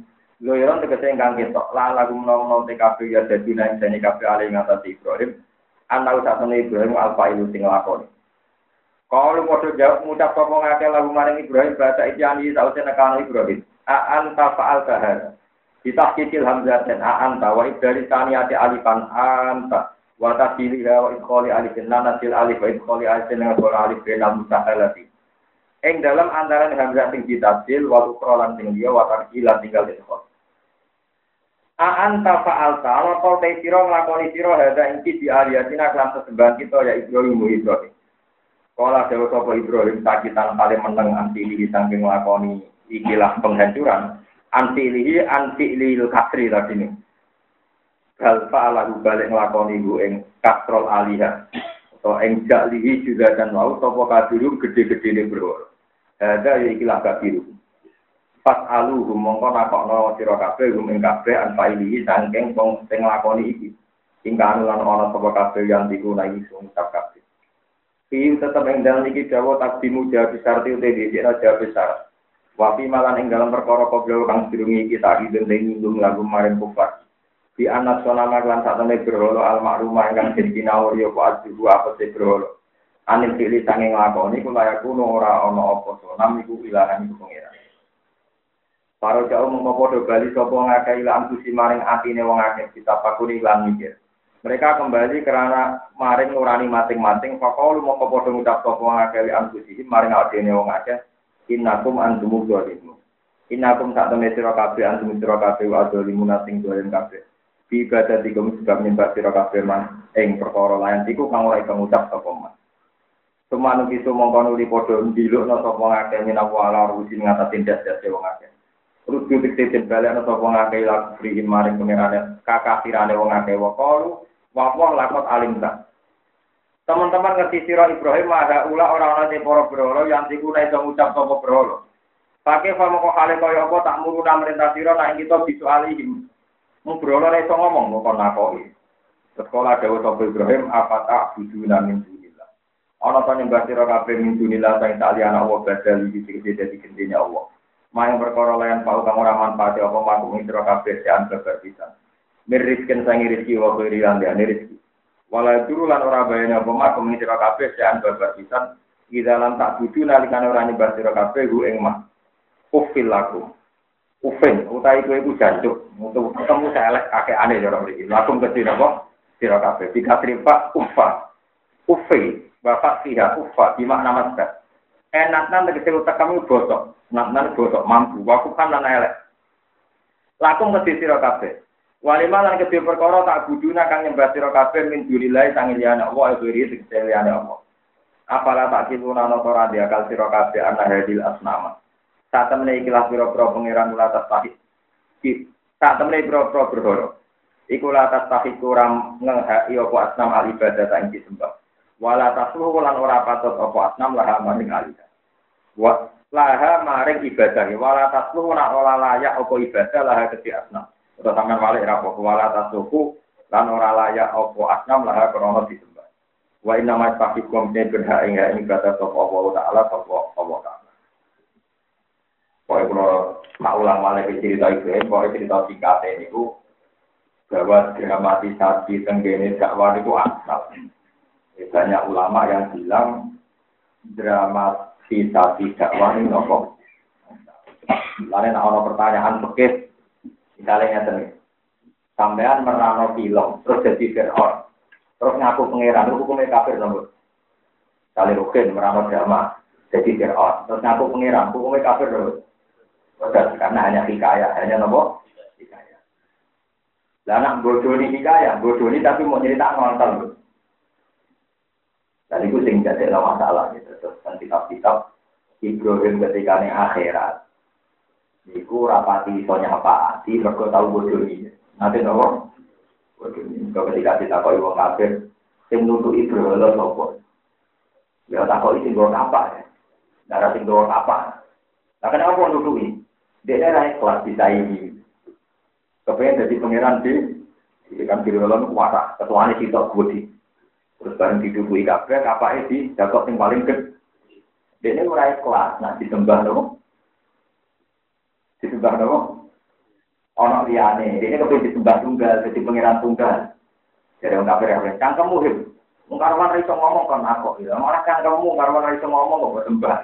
Loiron tegese ingkang ketok la lagu menawa TKP ya dadi nang jane kabeh ali ngatasi Ibrahim. Ana usatane Ibrahim alfa ilu sing lakoni. Kalau padha jawab ngucap sapa ngake lagu maring Ibrahim bahasa ijani sausé nekano Ibrahim. A anta fa'al kahar. Ditahkikil hamzah dan a anta wa ibdali taniyati alifan anta. wa tasiliha wa idkhali alif lan nasil alif wa idkhali alif lan qala alif lan mutahalati ing dalam antaran hamzah sing ditasil wa ukra lan sing liya wa tarjilan tinggal idkhal A anta fa'alta ala kau te sira nglakoni sira hada iki di aliyatina kelan sesembahan kita ya Ibrahim Ibrahim. Kala dewa sapa Ibrahim sakitan kali meneng antilihi saking nglakoni ikilah penghancuran. Antilihi antilil kasri tadi nih bal fa'alahu balik nglakoni ku ing kastrol aliha atau ing jalihi juga dan mau sapa kabiru gede-gedene berhala ada ya ikilah kabiru pas alu mongko nakokno sira kabeh hum ing kabeh an failihi sangking wong sing nglakoni iki ing lan ana sapa kabeh yang digunakan sung kabeh Fi tetap ing dalam iki dawa takdimu jawab besar ti dhewe jawab besar. Wafi malan ing dalam perkara koblo kang dirungi kita idun nyinggung lagu maring kufar. Di anak sonama lan saat temen berholo al makrumah ingkang jadi kinawur yo kuat juga apa sih berholo. Anil pilih sanging lakoni kula yaku ora ono apa sonam iku ilahan iku pengira. Para jauh mengkopodo bali sopo ngakai ilang kusi maring atine wong akeh kita pakuni lan mikir. Mereka kembali karena maring nurani masing-masing. Fakau lu mau kepodo ngucap sopo ngakai ilang kusi maring atine wong akeh. Innakum antumu dolimu. Innakum sak temen sira kabeh antum sira kabeh wa dolimu nasing dolim kabeh. Bi ibadah tiga sebab nyembah sira kabeh man ing perkara lain iku kang ora iso ngucap sapa man. Sumanu kisu mongko nuli padha ndilukno sapa ngakeh minawa ala rusi ngatasin das-das wong akeh. Rudu dikte balik ana sapa ngakeh laku frih maring pengerane kakafirane wong akeh wa qalu wa wa lakot alim ta. Teman-teman ngerti sira Ibrahim ada ula orang-orang di para berhala yang dikuna iso ngucap sapa berhala. Pakai famo kok hale kaya apa tak muruna merintah sira nek kita bisu alihim. Ngobrol ora iso ngomong kok nakoki. Sekolah Dawa Sopo Ibrahim apa tak buduna min dunillah. Ana to nyembah sira kabeh min dunillah sing tak liyana Allah badal iki sing dadi gendene Allah. Mayang perkara layan pau kang ora manfaat apa maku sira kabeh sean beber pisan. Mirisken sangi rezeki wa kiri lan diane rezeki. Wala dulu lan ora bayane apa maku sira kabeh sean beber pisan. Dalam tak budu nalikane ora nyembah sira kabeh hu ing mah. Ufil lakum. Ufin, utai kue ku jancuk, untuk ketemu saya elek kakek aneh jorok ini. Langsung ke sini apa? Sira kafe. Tiga ufa. Ufi, bapak siha ufa, di makna masdar. Enak nanti kita utak kamu bosok, nak nanti bosok mampu. Waku kan nana elek. Langsung ke sira kafe. Walima lan kedhe perkara tak buduna kang nyembah sira kabeh min dunillahi sang liyane Allah ibri tegese liyane Allah. Apala tak kiluna ana ora diakal sira kabeh ana hadil asnama. Saat temene ikilah pira-pira pangeran kula atas tahid. Saat temene pira-pira berhala. Iku la atas tahid kurang ngehaki apa asnam al ibadah tak disembah. Wala tasluhu lan ora patut apa asnam laha maring alidah. Wa laha maring ibadah. Wala tasluhu nak ora layak apa ibadah laha kedhi asnam. Terus sampean walik ra apa wala tasluhu lan ora layak apa asnam laha krana disembah. Wa inna ma tafikum ne berhak ing ing kata sapa Allah taala sapa Allah taala. Pokoknya kalau mau ulang malah cerita itu, pokoknya cerita singkat ini bahwa dramatisasi tenggene dakwah itu asal. Banyak ulama yang bilang dramatisasi dakwah ini nopo. Nak ada pertanyaan bekis, misalnya ini, sampean merano film, terus jadi Fir'aun. Terus ngaku pangeran, hukumnya kafir nomor. Kali rukin, meramut jamaah, jadi Fir'aun. Terus ngaku pangeran, hukumnya kafir. Udah, karena hanya hikayah, hanya hikayah. Lah anak bodoh ini hikayah, bodoh ini tapi mau cerita ngonton. Dan itu sing jadi masalah gitu. Terus kan kitab-kitab Ibrahim ketika ini akhirat. Iku rapati soalnya apa? Di mergo tahu bodoh ini. Nanti nopo kalau ketika kita kau ibu kafir, sing nutu Ibrahim sopo. Ya tak kau isi gue apa ya? Darah sing gue apa? Nah kenapa mau nutuhi? Dia daerah kelas bisa ini. Kepengen jadi pangeran di, kan Ibrahim kuasa. Ketuanya kita budi. Terus bareng didukui kabeh, apa di jago sing paling. Dia ini mulai kelas, nah disembah dong. Disembah dong ono liyane. Ini kepen disembah tunggal, jadi pangeran tunggal. Jadi orang kafir yang cangkemmu him. Mungkarwan iso ngomong kan aku. Ya, malah cangkemmu karwan iso ngomong kok sembah.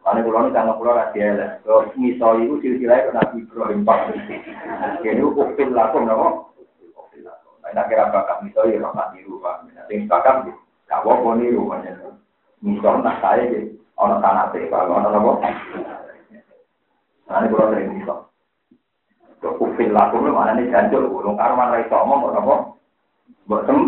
Karena pulau ini tangga pulau rahasia lah. Kalau miso itu silsilah itu Nabi Ibrahim Pak. Jadi uktil lakum nopo. Nah kira bakat miso ya orang niru pak. Nanti bakat gak apa niru banyak. Miso nak saya gitu. Ono tanah teh kalau nopo. Nah ini pulau sering miso. Kufil laku lu mana nih janjur, burung karman rai somo, kok nopo, botem.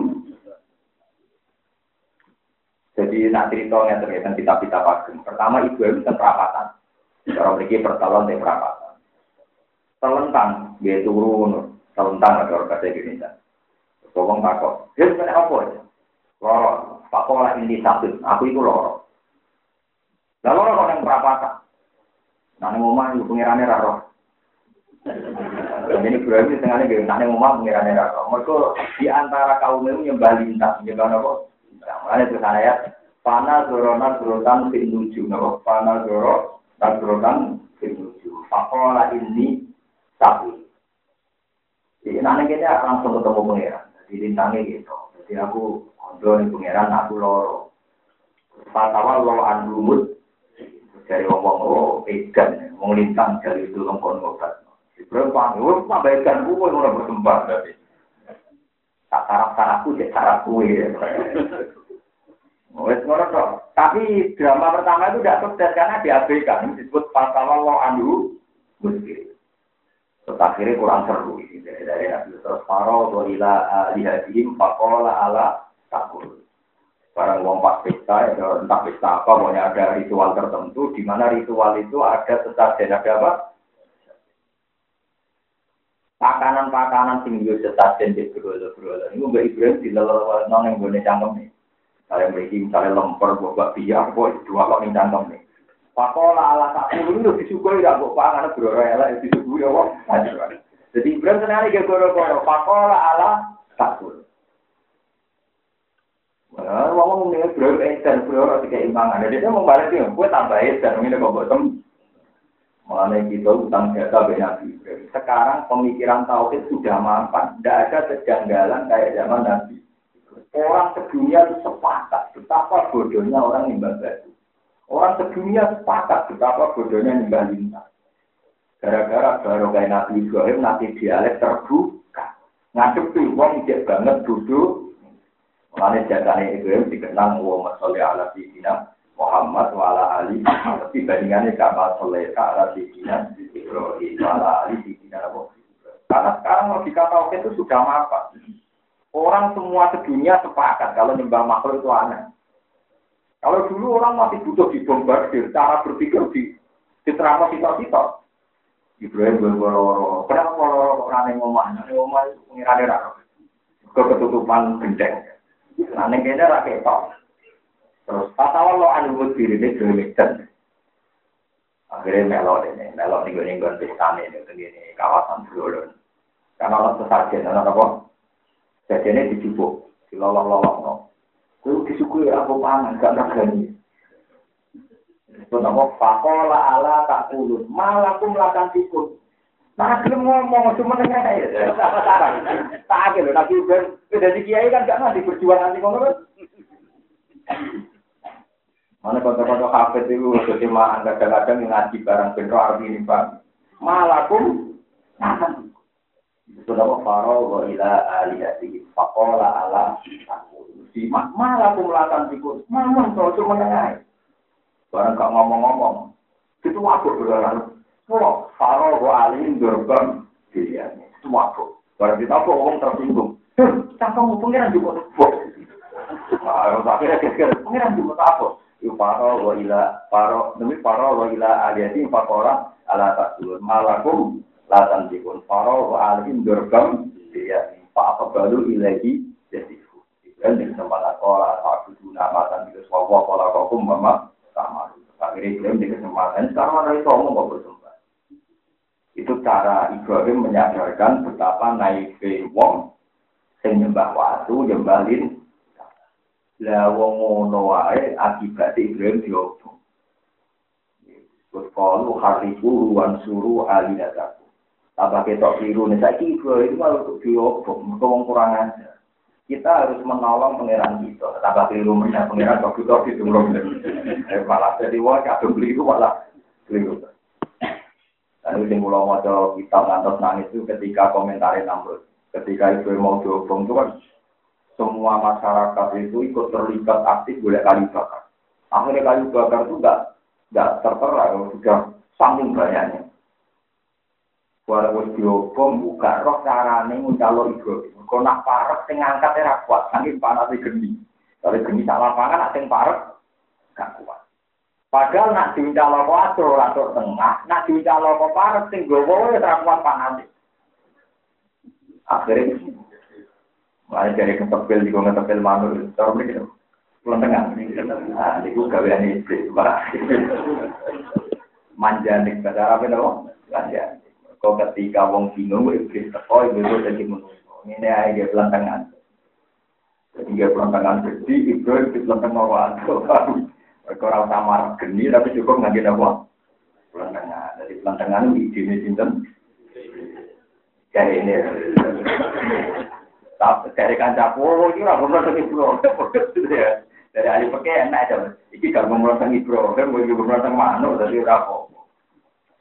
Jadi nak ceritanya terkait kita-kita pagem. Pertama ibu itu perapatan. Cara memiliki pertalon di perapatan. Telentang, dia turun, telentang ada orang kata Indonesia. Tolong takut. Dia bukan apa ya? Loro, Pak Kola ini sakit, aku itu loro. Lalu loro yang perapatan. Nah, ini ngomong ibu pengirannya raro. Jadi Ibrahim itu tengahnya gak nanya ngomong pengirannya rasa. Mereka di antara kaum itu nyembah lintang, nyembah apa? Makanya itu saya Pana zoronan zorotan fin nuju, nopo pana zoro dan zorotan fin nuju. Pakola ini sapi. Jadi nanti kita langsung ketemu pengiran. Jadi lintangnya gitu. Jadi aku kondo nih pengiran, aku loro. Patawa lo andumut dari ngomong oh edan, mau lintang dari itu ngobat. Berapa? Lu tambahkan gue ora berkembang tadi. Tak saraf-sarafku cek saraf gue. Wes ngono kok. Tapi drama pertama itu tidak sukses karena diabaikan. Disebut pasal Allah anhu muskil. Terus kurang seru ini dari Nabi terus Faro doila lihadim fakola ala takul. Barang wong pas pesta, ya, entah pesta apa, pokoknya ada ritual tertentu, di mana ritual itu ada sesajen, ada apa? Pakanan-pakanan sing yo sesajen di berolo-berolo. Ini Mbak Ibrahim di lelewat nong yang boleh cangkem nih. Saya beri misalnya lemper, buat biak, buat dua kok yang cangkem nih. Pakola ala tak puluh itu disukui tidak buat pangan beroro elek disukui ya kok. Jadi Ibrahim senang gak goro-goro. Pakola ala tak puluh. Wah, ngomong nih Ibrahim edan beroro tiga imbangan. Jadi dia mau balik nih, gue tambah edan ini kok botem. Mengenai kita utang jasa Nabi Ibrahim. Sekarang pemikiran tauhid sudah mapan. Tidak ada kejanggalan kayak zaman Nabi. Orang sedunia itu sepakat betapa bodohnya orang nimbang batu. Orang sedunia sepakat betapa bodohnya nimbang lintang. Gara-gara baru kayak Nabi Ibrahim, Nabi dialek terbuka. Ngadep tuh, wong ijek banget duduk. Mengenai jasanya Ibrahim dikenang, wa masalli ala sayyidina Muhammad wa ala ali dibandingannya kamal soleh ke arah sidina Ibrahim wa ala ali sidina Karena sekarang logika tauhid itu sudah apa? Orang semua sedunia sepakat kalau nyembah makhluk itu aneh. Kalau dulu orang masih butuh dibombardir, cara berpikir di diterangkan kita-kita. Ibrahim berloro, kenapa loro kok rane ngomah? Rane ngomah itu pengirane raro. Keketutupan. Nah, ini kayaknya rakyat Terus, pasal lo anu diri ini demi Akhirnya melok ini, melok nih gue nih pestane ini, begini kawasan Bulun. Karena orang sesajen, apa? Sajennya dijubuk, dilolong-lolong, Kudu disukui aku pangan, gak nagani. Nama fakola ala tak ulun, malah aku melakukan tikun. Nah, belum ngomong, cuma nengah ya. Apa sarang? Tak ada, nabi Ibrahim, udah di kiai kan gak nanti berjuang nanti ngomong kan. Mana kota-kota hafid itu, anda kadang-kadang ngaji barang benro arti ini, Pak. Malakum, nah, itu nama faro wa ila aliyati, fakola ala di malah aku melakukan tikus, mamang kalau cuma menengah. Barang gak ngomong-ngomong, itu aku berlalu. Kalau Faro wa alim gerbang diriannya, itu aku. Barang kita apa ngomong tersinggung. Cangkang pengiran juga. Nah, akhirnya kira-kira pengiran juga apa? Iku Faro wa ila Faro demi Faro wa ila aliyati orang ala tasulun malakum latan dikun Faro wa alim gerbang diriannya. Pak apa balu ilahi jadi dan di kesempatan orang aku nama dan di sebuah pola hukum mama sama akhirnya klaim di kesempatan sekarang ada itu ngomong bersembah itu cara Ibrahim menyadarkan betapa naiknya wong sing nyembah waktu nyembalin lah wong ngono wae akibat Ibrahim diobong Terus kalau hariku ruan suruh alidataku. Apa ketok biru nih saya Ibrahim malah diobong, mereka kurang aja kita harus menolong pangeran kita. Tambah keliru punya pangeran kok kita itu belum malah jadi wah kadung itu malah keliru. Lalu sing kula maca kita ngantos nangis itu ketika komentar Namrud. Ketika itu mau diobong itu kan semua masyarakat itu ikut terlibat aktif boleh kayu bakar. Akhirnya kayu bakar itu enggak enggak tertera, sudah saking banyaknya. Walau wis diobong buka roh carane ngucalo Ibrahim. Kok nak parek sing ngangkat ora kuat, saking panase geni. Kalau geni sak lapangan nak sing parek gak kuat. Padahal nak diuncalo kuat ora tengah, nak diuncalo kok parek sing gowo wis ora kuat panase. Akhirnya Mulai dari ketepil, juga ketepil manur, cara ini gitu. Pulang tengah. Nah, ini gue gawean istri. Manjanik, bahasa Arab itu Manjanik. Kau ketika wong bingung, iblis teko, iblis jadi manusia. Ini aja dia pelantangan. Jadi dia pelantangan gede, Ibrahim di pelantang orang Mereka orang sama geni, tapi cukup nggak apa? Pelantangan. Jadi pelantangan ini ide sinten. Jadi ini. Tapi dari kancah oh ini orang pelantangan Ibrahim. Dari ahli pakai enak aja. Iki gak mau pelantangan Ibrahim, mau juga pelantangan mana, jadi rapo.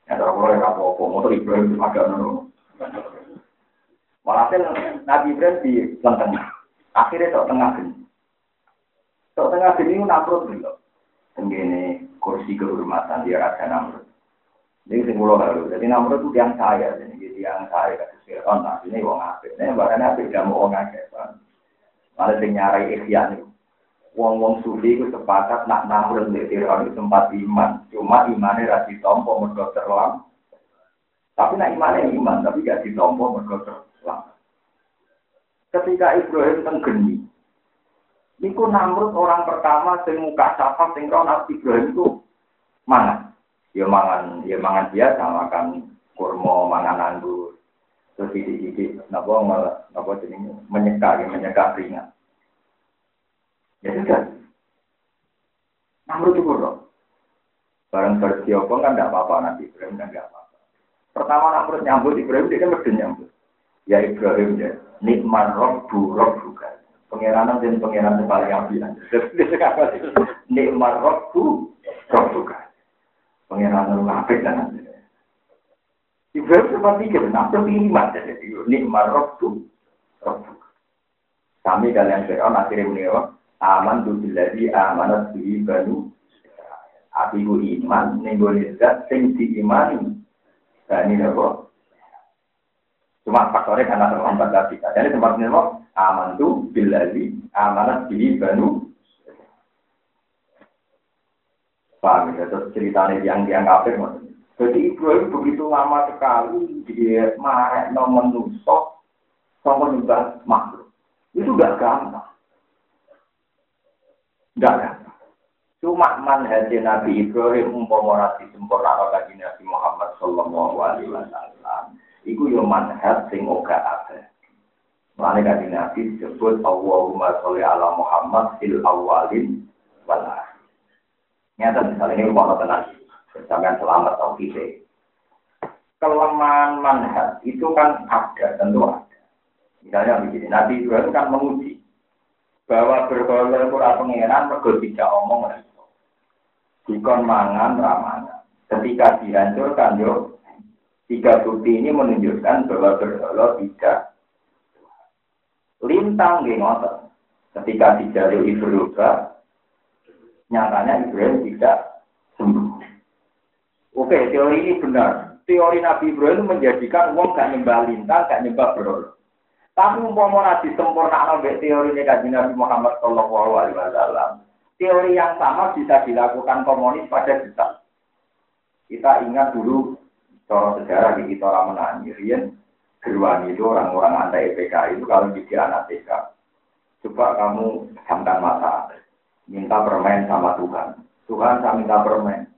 Ya, kalau rapo, motor Ibrahim agak nono. Walhasil Nabi Ibrahim di tengah. Akhirnya tok tengah gini. Tok tengah gini itu namrud dulu. Tenggine kursi kehormatan dia raja namrud. Ini sing kula lalu. Jadi namrud itu yang saya, jadi yang saya kasih Fir'aun. Nah, ini apik. Ini bahkan gak mau wong akeh. Malah sing nyarai ikhyan itu. Wong-wong sufi itu sepakat nak namrud di Fir'aun itu tempat iman. Cuma imannya rasi tompo mergo terlam. Tapi nak imannya iman, tapi gak ditompo mergo terlam. Ketika Ibrahim tenggeni, niku Namrud orang pertama sing muka sapa sing roh Ibrahim itu mangan. Ya mangan, ya mangan biasa makan kurma, mangan anggur. Terus didik-didik napa napa jenenge menyeka, menyeka ringan. Ya sudah. Namrud itu roh. Barang apa kan tidak apa-apa nanti Ibrahim kan tidak apa-apa. Pertama Namrud nyambut Ibrahim dia kan mesti nyambut. Ya Ibrahim ya. Nikmat roh buruk juga pengiranan dan pengiran yang paling ambilan nikmat roh roh juga pengiran yang ngapik dan Ibrahim sempat pikir, nah iman nikmat roh juga kami kalian Fir'aun akhirnya menewak aman tu biladi amanat bi banu Abiku iman, nih boleh sing. Dan ini apa? Cuma faktornya karena terlambat tadi. Jadi tempat ini aman tuh bilali amanat di banu. Paham ya? Terus ceritanya yang yang kafir Jadi Ibrahim begitu lama sekali dia marah nomor nusok sama nyembah makhluk. Itu gak gampang. Gak gampang. Cuma manhaj Nabi Ibrahim umpama sempurna kaji Nabi Muhammad Sallallahu Alaihi Wasallam Iku yo manhaj sing ora ada. Mane kan Nabi disebut Allahumma sholli ala Muhammad fil awalin wal. Nyata misalnya ini rumah tenang. Sampai selamat tau kita. Kelemahan manhaj itu kan ada, tentu ada. Misalnya begini, Nabi Ibrahim kan menguji bahwa bergaul ora pengenan mergo tidak omong itu. Dikon mangan ramana. Ketika dihancurkan yo Tiga bukti ini menunjukkan bahwa berhala tidak lintang di ngotot. Ketika dijalui berubah, nyatanya Ibrahim tidak sembuh. Oke, teori ini benar. Teori Nabi Ibrahim menjadikan uang gak nyembah lintang, gak nyembah berhala. Tapi umpama nabi sempurna ambek teori ini kaji Nabi Muhammad Shallallahu Alaihi Wasallam. Teori yang sama bisa dilakukan komunis pada kita. Kita ingat dulu Cara sejarah di kita orang menanyi, Rian, Gerwani itu orang-orang anti EPK itu kalau jadi anak TK. Coba kamu camkan mata, minta permen sama Tuhan. Tuhan saya minta permen,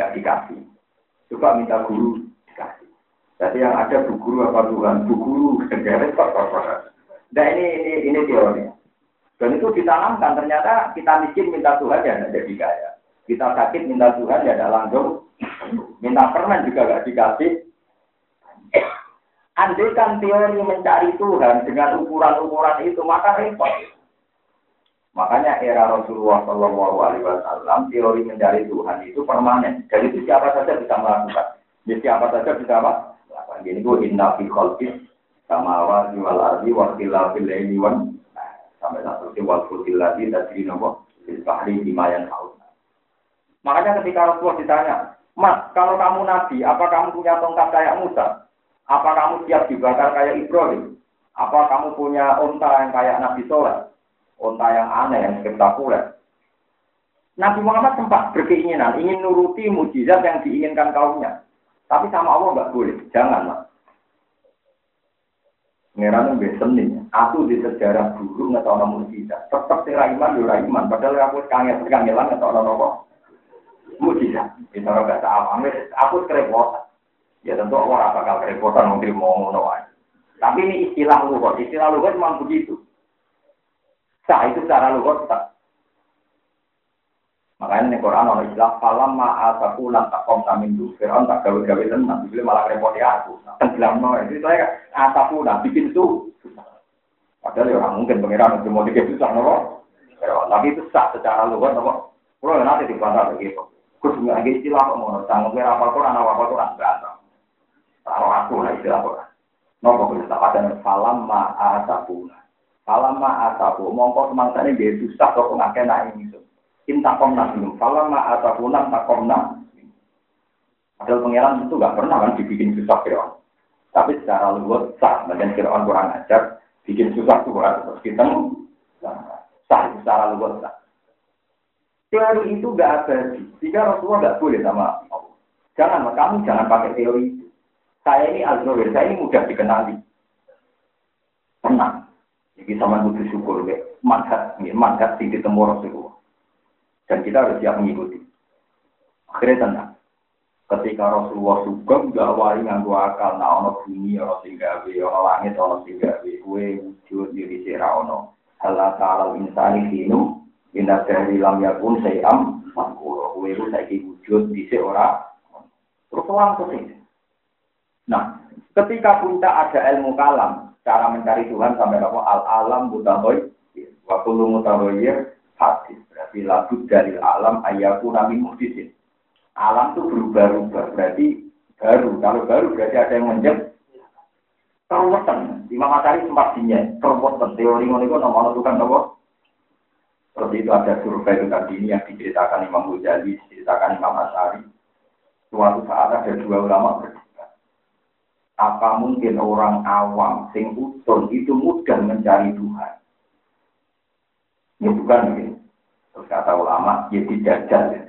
gak dikasih. Coba minta guru. Jadi yang ada bu guru apa Tuhan? Bu guru, segera Nah ini ini ini teori. Dan itu ditanamkan ternyata kita miskin minta Tuhan ya tidak jadi kaya. Kita sakit minta Tuhan ya tidak langsung Minta permen juga gak dikasih. Andai kan teori mencari Tuhan dengan ukuran-ukuran itu, maka repot. Makanya era Rasulullah Shallallahu Alaihi Wasallam teori mencari Tuhan itu permanen. Jadi itu siapa saja bisa melakukan. Jadi siapa saja bisa apa? Melakukan. Ini itu inna fi sama wa wal ardi wa khilafil laili wan sampai satu wal fulkil ladzi tadri nopo fil bahri bimayan haus. Makanya ketika Rasulullah ditanya, Mas, kalau kamu nabi, apa kamu punya tongkat kayak Musa? Apa kamu siap dibakar kayak Ibrahim? Apa kamu punya onta yang kayak Nabi Soleh? Onta yang aneh, yang spektakuler. Nabi Muhammad sempat berkeinginan, ingin nuruti mujizat yang diinginkan kaumnya. Tapi sama Allah nggak boleh, jangan mas. Ngerana besen nih, aku di sejarah dulu nggak tahu nama mujizat. Tetap si Raiman, Raiman. Padahal aku kangen, kangelan nggak tahu nama mujizat. Kita orang bahasa awam, aku kerepotan. Ya tentu orang bakal kerepotan mungkin mau ngono Tapi ini istilah lugat, istilah lugat memang begitu. Sah itu secara lugat tak. Makanya di Quran orang istilah falam ma'asaku lan takom samin du Fir'aun tak gawe-gawe tenang, jadi malah repoti aku. Tenggelam no, itu saya asaku nah bikin itu. Padahal ya orang mungkin pengiran untuk mau dikit susah no. Tapi itu sah secara lugat no. Kalau nanti dibantah begitu. Kudu nggak istilah kok mau tanggung kira apa Quran apa Quran berasa. Taruh aku lah istilah Quran. Nopo kita tak ada falam ma asabuna. Falam ma asabu. Mongko semangsa ini dia susah kok nggak kena ini. Inta komna belum. Falam ma asabuna tak komna. Padahal pangeran itu nggak pernah kan dibikin susah Fir'aun. Tapi secara luar sah. Dan Fir'aun kurang ajar. Bikin susah tuh terus kita sah secara luar sah. Teori itu gak abadi. Jika Rasulullah gak boleh sama Allah. Jangan, kamu jangan pakai teori itu. Saya ini al saya ini mudah dikenali. Tenang. Jadi sama butuh syukur, ya. mandat, mandat tinggi temu Rasulullah. Dan kita harus siap mengikuti. Akhirnya tenang. Ketika Rasulullah sugeng gak wali nganggo akal, nah ono bumi, ono singgawi, ono langit, ono singgawi, kue wujud diri sira ono. Halah ta'ala insani sinu, Indah dari lam yakun sayam makuro. Kue itu saya wujud di seorang. Terus orang ke sini. Nah, ketika puncak ada ilmu kalam, cara mencari Tuhan sampai apa al alam mutahoy, waktu lu mutahoy hadis. Berarti lagu dari alam ayaku nami muhdisin. Alam itu berubah-ubah, berarti baru. Kalau baru berarti ada yang menjadi Terweten, Imam Matahari sempat dinyek, terweten. Teori ini itu nomor kan nomor seperti itu ada survei itu tadi ini yang diceritakan Imam Ghazali, diceritakan Imam Asyari. Suatu saat ada dua ulama berdebat. Apa mungkin orang awam sing utun itu mudah mencari Tuhan? Ini bukan ini. Terus kata ulama, ya dijajal. Ya.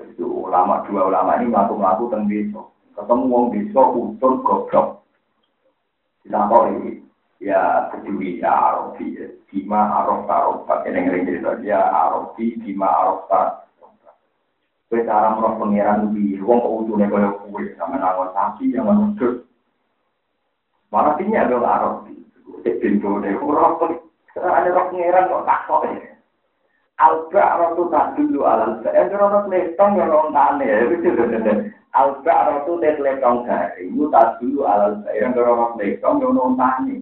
Itu ulama, dua ulama ini melaku-melaku tentang desa. Ketemu wong desa utun goblok. Kita ini, ya kedui ya arofi, ya. Bima arof tarof, pakai yang cerita, ya arofi, bima arof tarof. Kue cara merok pengiran di wong kok utune kaya kue sama nangon sapi yang menudut. Malah ini ada arok di pintu deh. Roh sekarang ada roh pengiran kok tak kok ya. Alba rotu tak dulu alam saya roh letong yang orang tane Alba rotu tet letong dari itu tak dulu alam saya roh letong yang orang tane.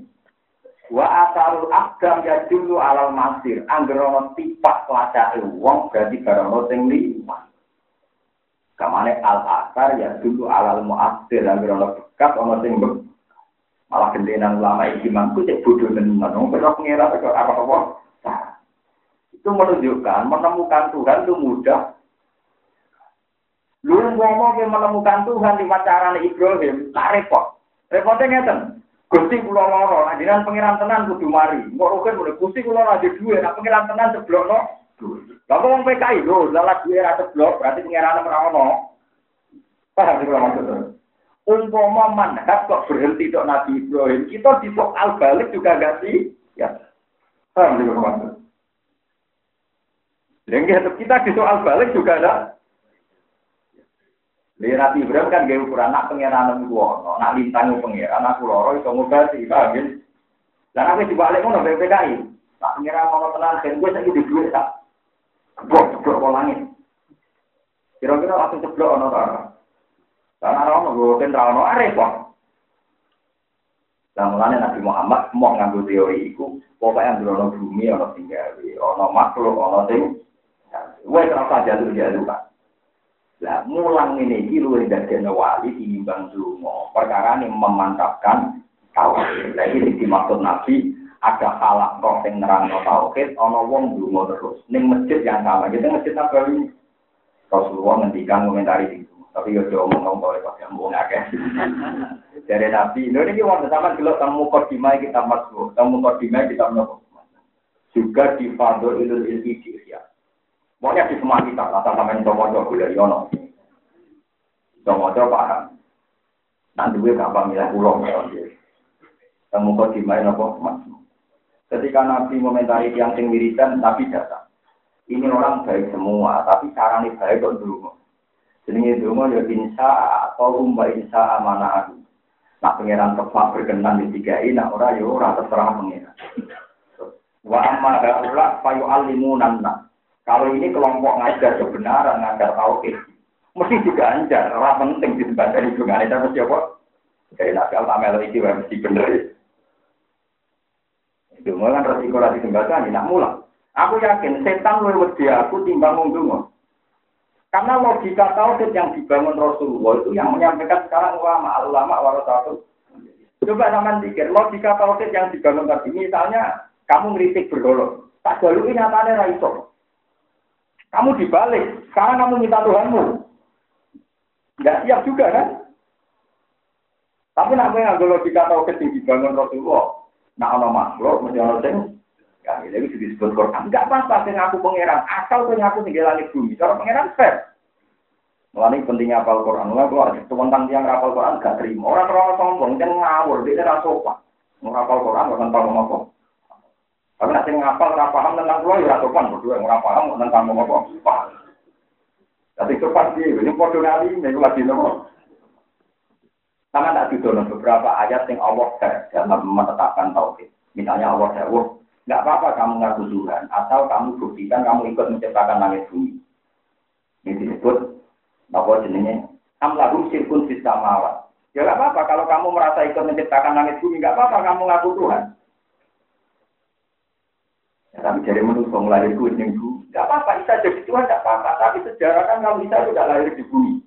Wa asarul akdam ya dulu alam masir. Anggerono tipak pelacak wong berarti garono sing lima. Kamane al asar ya dulu alal muasir yang berada bekas ono sing malah gendenan ulama iki mangku cek bodoh tenan wong kok ngira kok apa-apa itu menunjukkan menemukan Tuhan itu mudah lu ngomong menemukan Tuhan di carane Ibrahim tak repot repotnya ngeten Gusti kula loro, jenengan pangeran tenan kudu mari. Kok rugen mulai Gusti kula ora ada duwe, nek pangeran tenan seblokno. Lah wong PKI lho, lalat duwe ra seblok, berarti pangeran ora ono. Paham kula maksudnya? Umpama manhat kok berhenti tok Nabi Ibrahim, kita di soal balik juga gak sih? Ya. Kula maksudnya? Lengge kita di soal balik juga ada. Lihat Nabi Ibrahim kan gaya ukuran anak pengiran gua, nak lintangi pengiran aku loro iso ngobati, paham ya? Dan aku dibalik ngono BPKI. Tak pengiran mau tenang, dan gue sakit di duit tak. Ceblok ke langit. Kira-kira langsung ceblok ono ta. Karena ono gue kan ono repot. Dan mulanya Nabi Muhammad mau ngambil teori itu, pokoknya yang ono bumi, ono tinggal, ono makhluk, ono ting. Wes rasa jatuh-jatuh kan. Lah mulang ini iki luwih dadi wali tinimbang dungo. Perkara ini memantapkan tauhid. Lah iki dimaksud Nabi ada halak roh yang nerangno tauhid ana wong dungo terus ning masjid yang sama. Kita masjid Nabawi Rasulullah ngendikan komentari itu. Tapi yo yo ngomong pas yang ngomong akeh. Dari Nabi, ini wong sama kalau kamu kodimai kita masuk, kamu kodimai kita menopok. Juga di Fadol Idul Fitri ya. Pokoknya di semua kita, rasa sama yang coba boleh yono. Coba paham. Nanti gue gampang milih pulau. Kamu kok dimain apa? Ketika Nabi momentari yang sing wiridan, Nabi datang. Ini orang baik semua, tapi caranya baik kok dulu. Jadi dulu ya insya atau umba insya amanah aku. Nak pangeran tepat berkenan di tiga ini, nak orang ya orang terserah pangeran. Wa amma haula fayu alimunan kalau ini kelompok ngajar kebenaran, ngajar tauhid, mesti juga anjar. Orang penting di tempat dari hubungan itu mesti apa? Dari nakal tamel itu mesti bener. Itu kan resiko lagi ini nak mulang. Aku yakin setan lebih wedi aku timbang ngomong Karena logika tauhid yang dibangun Rasulullah itu yang menyampaikan sekarang ulama, ulama warasatul. Coba sama pikir, logika tauhid yang dibangun tadi, misalnya kamu ngeritik bergolong, tak jalur ini nyatanya raiso. Kamu dibalik. Sekarang kamu minta Tuhanmu. Tidak siap juga kan? Tapi yang logika tahu ketinggi bangun Rasulullah. Nah, ono makhluk, mesti Ya, ini disebut Quran. Enggak apa-apa sing aku pangeran, asal sing aku tinggal langit bumi. Cara pangeran fair. Mulane pentingnya apal Quran. Mulane keluar tentang tiang rapal Quran gak terima. Orang orang sombong jangan ngawur, dia ora sopan. Mau rapal Quran ora tahu ngomong tapi nanti ngapal nggak paham tentang pulau ya sopan berdua nggak paham tentang mau apa. Tapi sopan sih, ini podo nali, ini lagi nopo. Sama tak didono beberapa ayat yang Allah dalam menetapkan tauhid. Misalnya Allah jawab, nggak apa-apa kamu ngaku Tuhan, asal kamu buktikan kamu ikut menciptakan langit bumi. Ini disebut bahwa jenenge amlahum sirkun sistamawat. Ya nggak apa-apa kalau kamu merasa ikut menciptakan langit bumi, nggak apa-apa kamu ngaku Tuhan. Ya, tapi dari menurut lahir itu yang dulu, nggak apa-apa, Isa jadi Tuhan nggak apa-apa. Tapi sejarah kan kalau Isa sudah lahir di bumi.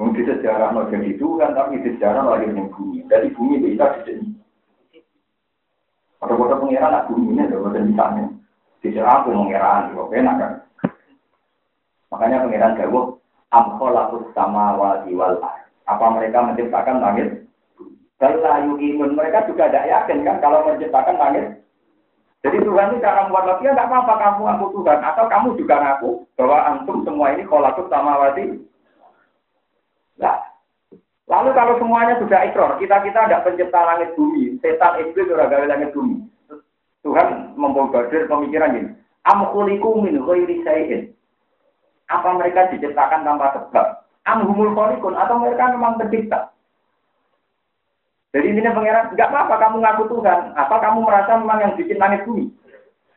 Mungkin sejarah mau jadi Tuhan, tapi sejarah lahir di bumi. Dari bumi bisa jadi. Kota-kota pengiran bumi ini, ada kota misalnya. Sejarah aku mengiran, kok enak kan. Makanya pengiran jawab, amkholapus sama wal wal Apa mereka menciptakan langit? Kalau imun mereka juga tidak yakin kan kalau menciptakan langit. Jadi Tuhan itu cara membuat lagi, ya nggak apa-apa kamu ngaku Tuhan. Atau kamu juga ngaku bahwa antum semua ini kolakut sama wati. Nah, lalu kalau semuanya sudah ikrar, kita-kita ada pencipta langit bumi, setan iblis sudah gawe langit bumi. Tuhan membombardir pemikiran ini. Amkuliku min ghairi sayin. Apa mereka diciptakan tanpa sebab? Amhumul kholikun atau mereka memang tercipta? Jadi ini pangeran, nggak apa-apa kamu ngaku Tuhan, apa kamu merasa memang yang bikin langit bumi?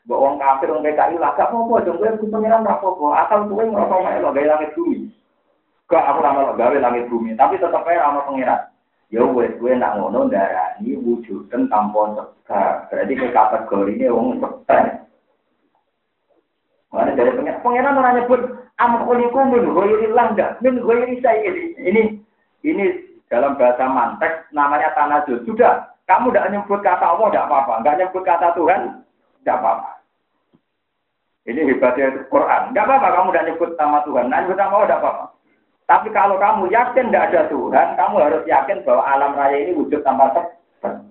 Mbak wong kafir, wong PKI lah, gak apa-apa, dong gue aku pangeran apa-apa, asal gue ngerasa lo gaya langit bumi. Gak aku lama lo gawe langit bumi, tapi tetap aja sama pangeran. Ya wes gue nak ngono darani wujudkan tampon sebab, berarti ke kategori ini wong sebab. Mana dari pangeran, pangeran orang nyebut amkuliku min ghairilah enggak, min ghairi saya ini. Ini ini dalam bahasa mantek namanya tanazul. Sudah, kamu tidak nyebut kata Allah tidak apa-apa, nggak nyebut kata Tuhan tidak apa-apa. Ini hebatnya Quran. Nggak apa-apa kamu tidak nyebut nama Tuhan, nah nyebut nama Allah tidak apa-apa. Tapi kalau kamu yakin tidak ada Tuhan, kamu harus yakin bahwa alam raya ini wujud tanpa sebab.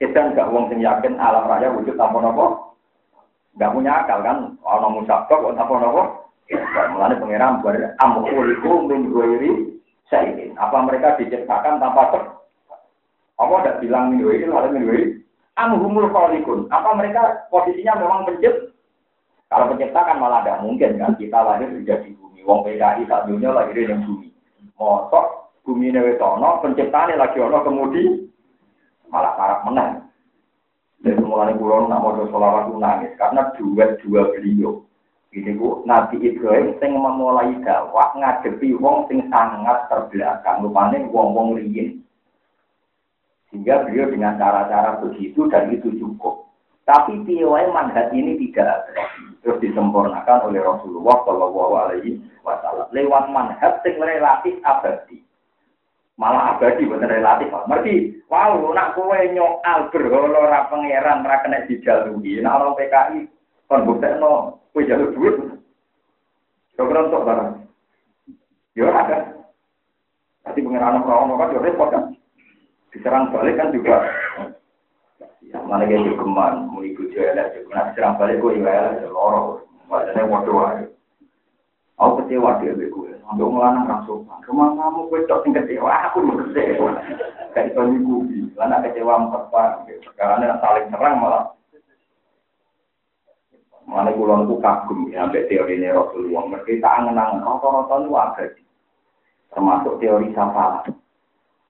Kita nggak wong sing yakin alam raya wujud tanpa nopo. Nggak punya akal kan? Orang musabak, tanpa nopo. Mulanya pengiram ber amkuliku min saya Apa mereka diciptakan tanpa ter? Apa ada bilang ada minggu ini? Amhumul kholikun. Apa mereka posisinya memang pencipt? Kalau pencipta kan malah tidak mungkin kan. Kita lahir sudah di bumi. Wong PKI saat dunia lahir di bumi. Mosok bumi ini tono, penciptanya lagi ono kemudi malah parah menang. Dari mulai pulau nak mau sholawat nangis karena duet dua beliau ini bu, Nabi Ibrahim sing memulai dakwah ngadepi wong sing sangat terbelakang, rupanya wong-wong riyin. Sehingga beliau dengan cara-cara begitu dan itu cukup. Tapi piawai manhat ini tidak. Terus disempurnakan oleh Rasulullah Shallallahu Alaihi Wasallam lewat manhat sing relatif abadi. Malah abadi bukan relatif. Merti, wow, nak kue nyoal berholo ra pangeran ra kena dijalui. Nah orang PKI kon buktekno Kowe jalur duit. Kau kerontok barang. Ya ada. Nanti pengiran orang kan ya repot kan. Diserang balik kan juga. Ya, mana kayak geman, mau ikut jualan, juga diserang balik gue ya loro. Wajahnya waduh aja. Aku kecewa dia gue. Sampai ngelanang langsung. Rumah kamu gue cok tingkat kecewa. Aku mau kecewa. Kayak Tony Gubi. Lana kecewa empat Karena saling serang malah. Mana kulon itu kagum ya, sampai teori ini Rasulullah. Mereka tak angen-angen, rata-rata itu abadi. Termasuk teori safalah.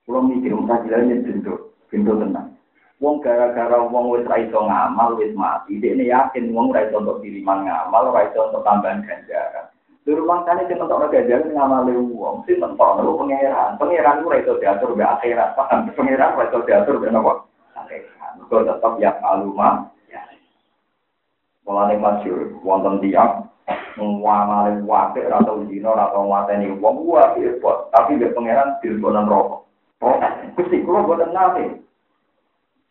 Kulon mikir, muka jilannya bentuk, bentuk tenang. Wong gara-gara wong wis ra iso ngamal wis mati. Dekne yakin wong ra iso untuk diriman ngamal, ra iso untuk tambahan ganjaran. Lur mangkane sing untuk ganjaran ngamale wong, sing mentok lu pangeran. Pangeran ora iso diatur mbek akhirat, paham? Pangeran ora iso diatur mbek napa? Akhirat. Kok tetap ya alumah Mulane masyhur wonten tiyang ngwamale wape ora tau dina ora tau mateni wong wae tapi dia pangeran dilbonan rokok. Oh, Gusti kula boten nate.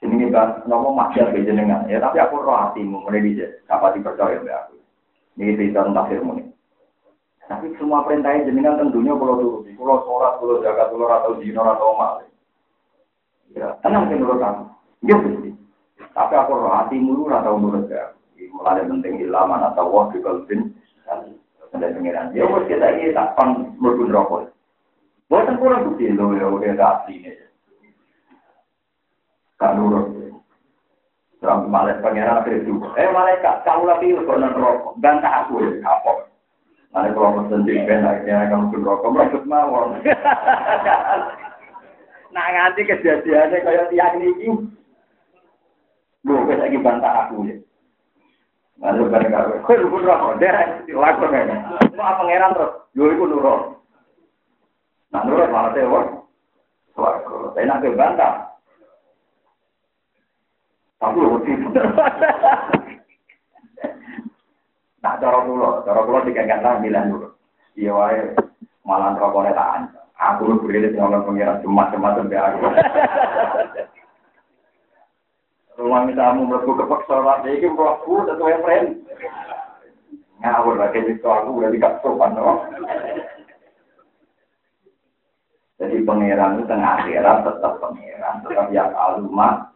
Jenenge kan nopo maksiat ke jenengan. Ya tapi aku roh hatimu mulai dhisik. Apa dipercaya mbak aku. Ini cerita tafsir muni. Tapi semua perintahnya jenengan tentunya kalau turuti. Kalau sholat, kalau jaga, kalau atau dino, atau mal. Ya, tenang sih menurut kamu. Ya, Tapi aku roh hatimu, atau menurut aku mulai penting ilaman atau wah di kalbin ada pengiran ya bos kita ini tak pan merbun rokok buatan kurang bukti lo ya udah asli ini kan nurut malah pangeran akhirnya. Eh malaikat, kamu lagi konon rokok, bantah aku ya, apa? Nanti kalau pesen band, akhirnya kamu pun rokok, merebut mawon. Nah nganti kejadiannya kayak tiang ini, lu lagi bantah aku ya. Lalu karo, kowe lu nurut, derek dilakon ya. Mau pangeran terus, yo iku nurut. Nah nurut malah ke bantah. Tapi lu Nah, cara kula, cara kula dikengken lah bilang dulu. Iya wae malah rokoknya tahan. Aku lu beri dengan pengiran cuma-cuma sampai aku. Rumah misalmu mlebu kepeksa lah, iki mlebu sesuai friend. Ngawur lah kayak gitu aku udah dikasih sopan no. Jadi pangeran itu tengah akhirat tetap pangeran, tetap yang alumah.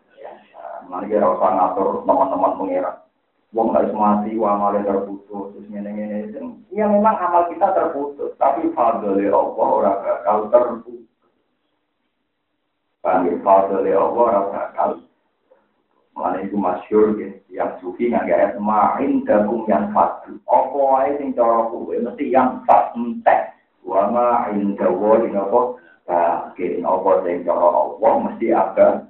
Nanti kira usah ngatur teman-teman pangeran. Wong harus mati, malah terputus, terus ngene-ngene. Ya memang amal kita terputus, tapi fadli Allah orang bakal terputus. Panggil fadli Allah orang bakal Mana itu masyur ya, yang sufi nggak gaya semain gabung yang fadu. Apa aja sing cara mesti yang fat entek. Wa ma inda wa ing apa? Bagian apa sing Allah mesti ada.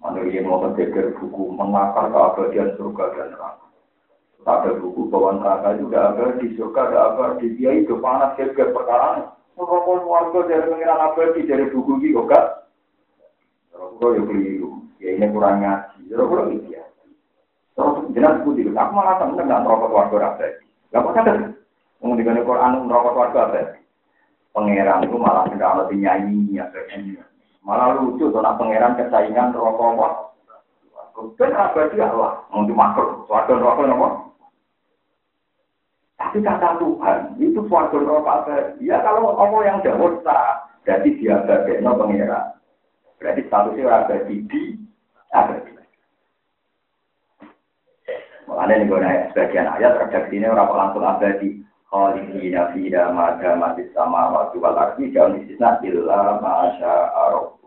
Mana dia mau berpikir buku menakar keabadian surga dan neraka. Ada buku bawaan neraka juga ada di surga ada apa di dia itu panas kebiar perkara. Merokok warga dari pengiran abadi dari buku ini kok gak? Merokok ya keliru ya ini kurang ngaji, kurang itu ya. Terus jelas putih, aku malah seneng nggak merokok warga rakyat. Gak apa ada. Di Quran merokok warga rakyat. Pangeran itu malah tidak lebih nyanyi ya Malah lucu nak pangeran kesaingan rokok apa. Ben abadi Allah, mau dimakan, warga rokok apa? Tapi kata Tuhan, itu suatu rokok abadi. Ya kalau Allah yang jauh jadi dia abadi, no pangeran. Berarti statusnya abadi di abadi. Makanya nih gue sebagian ayat redaksi ini orang langsung abadi. Khalidina fida mada mati sama waktu wal ardi jauh istisna illa masya Allah.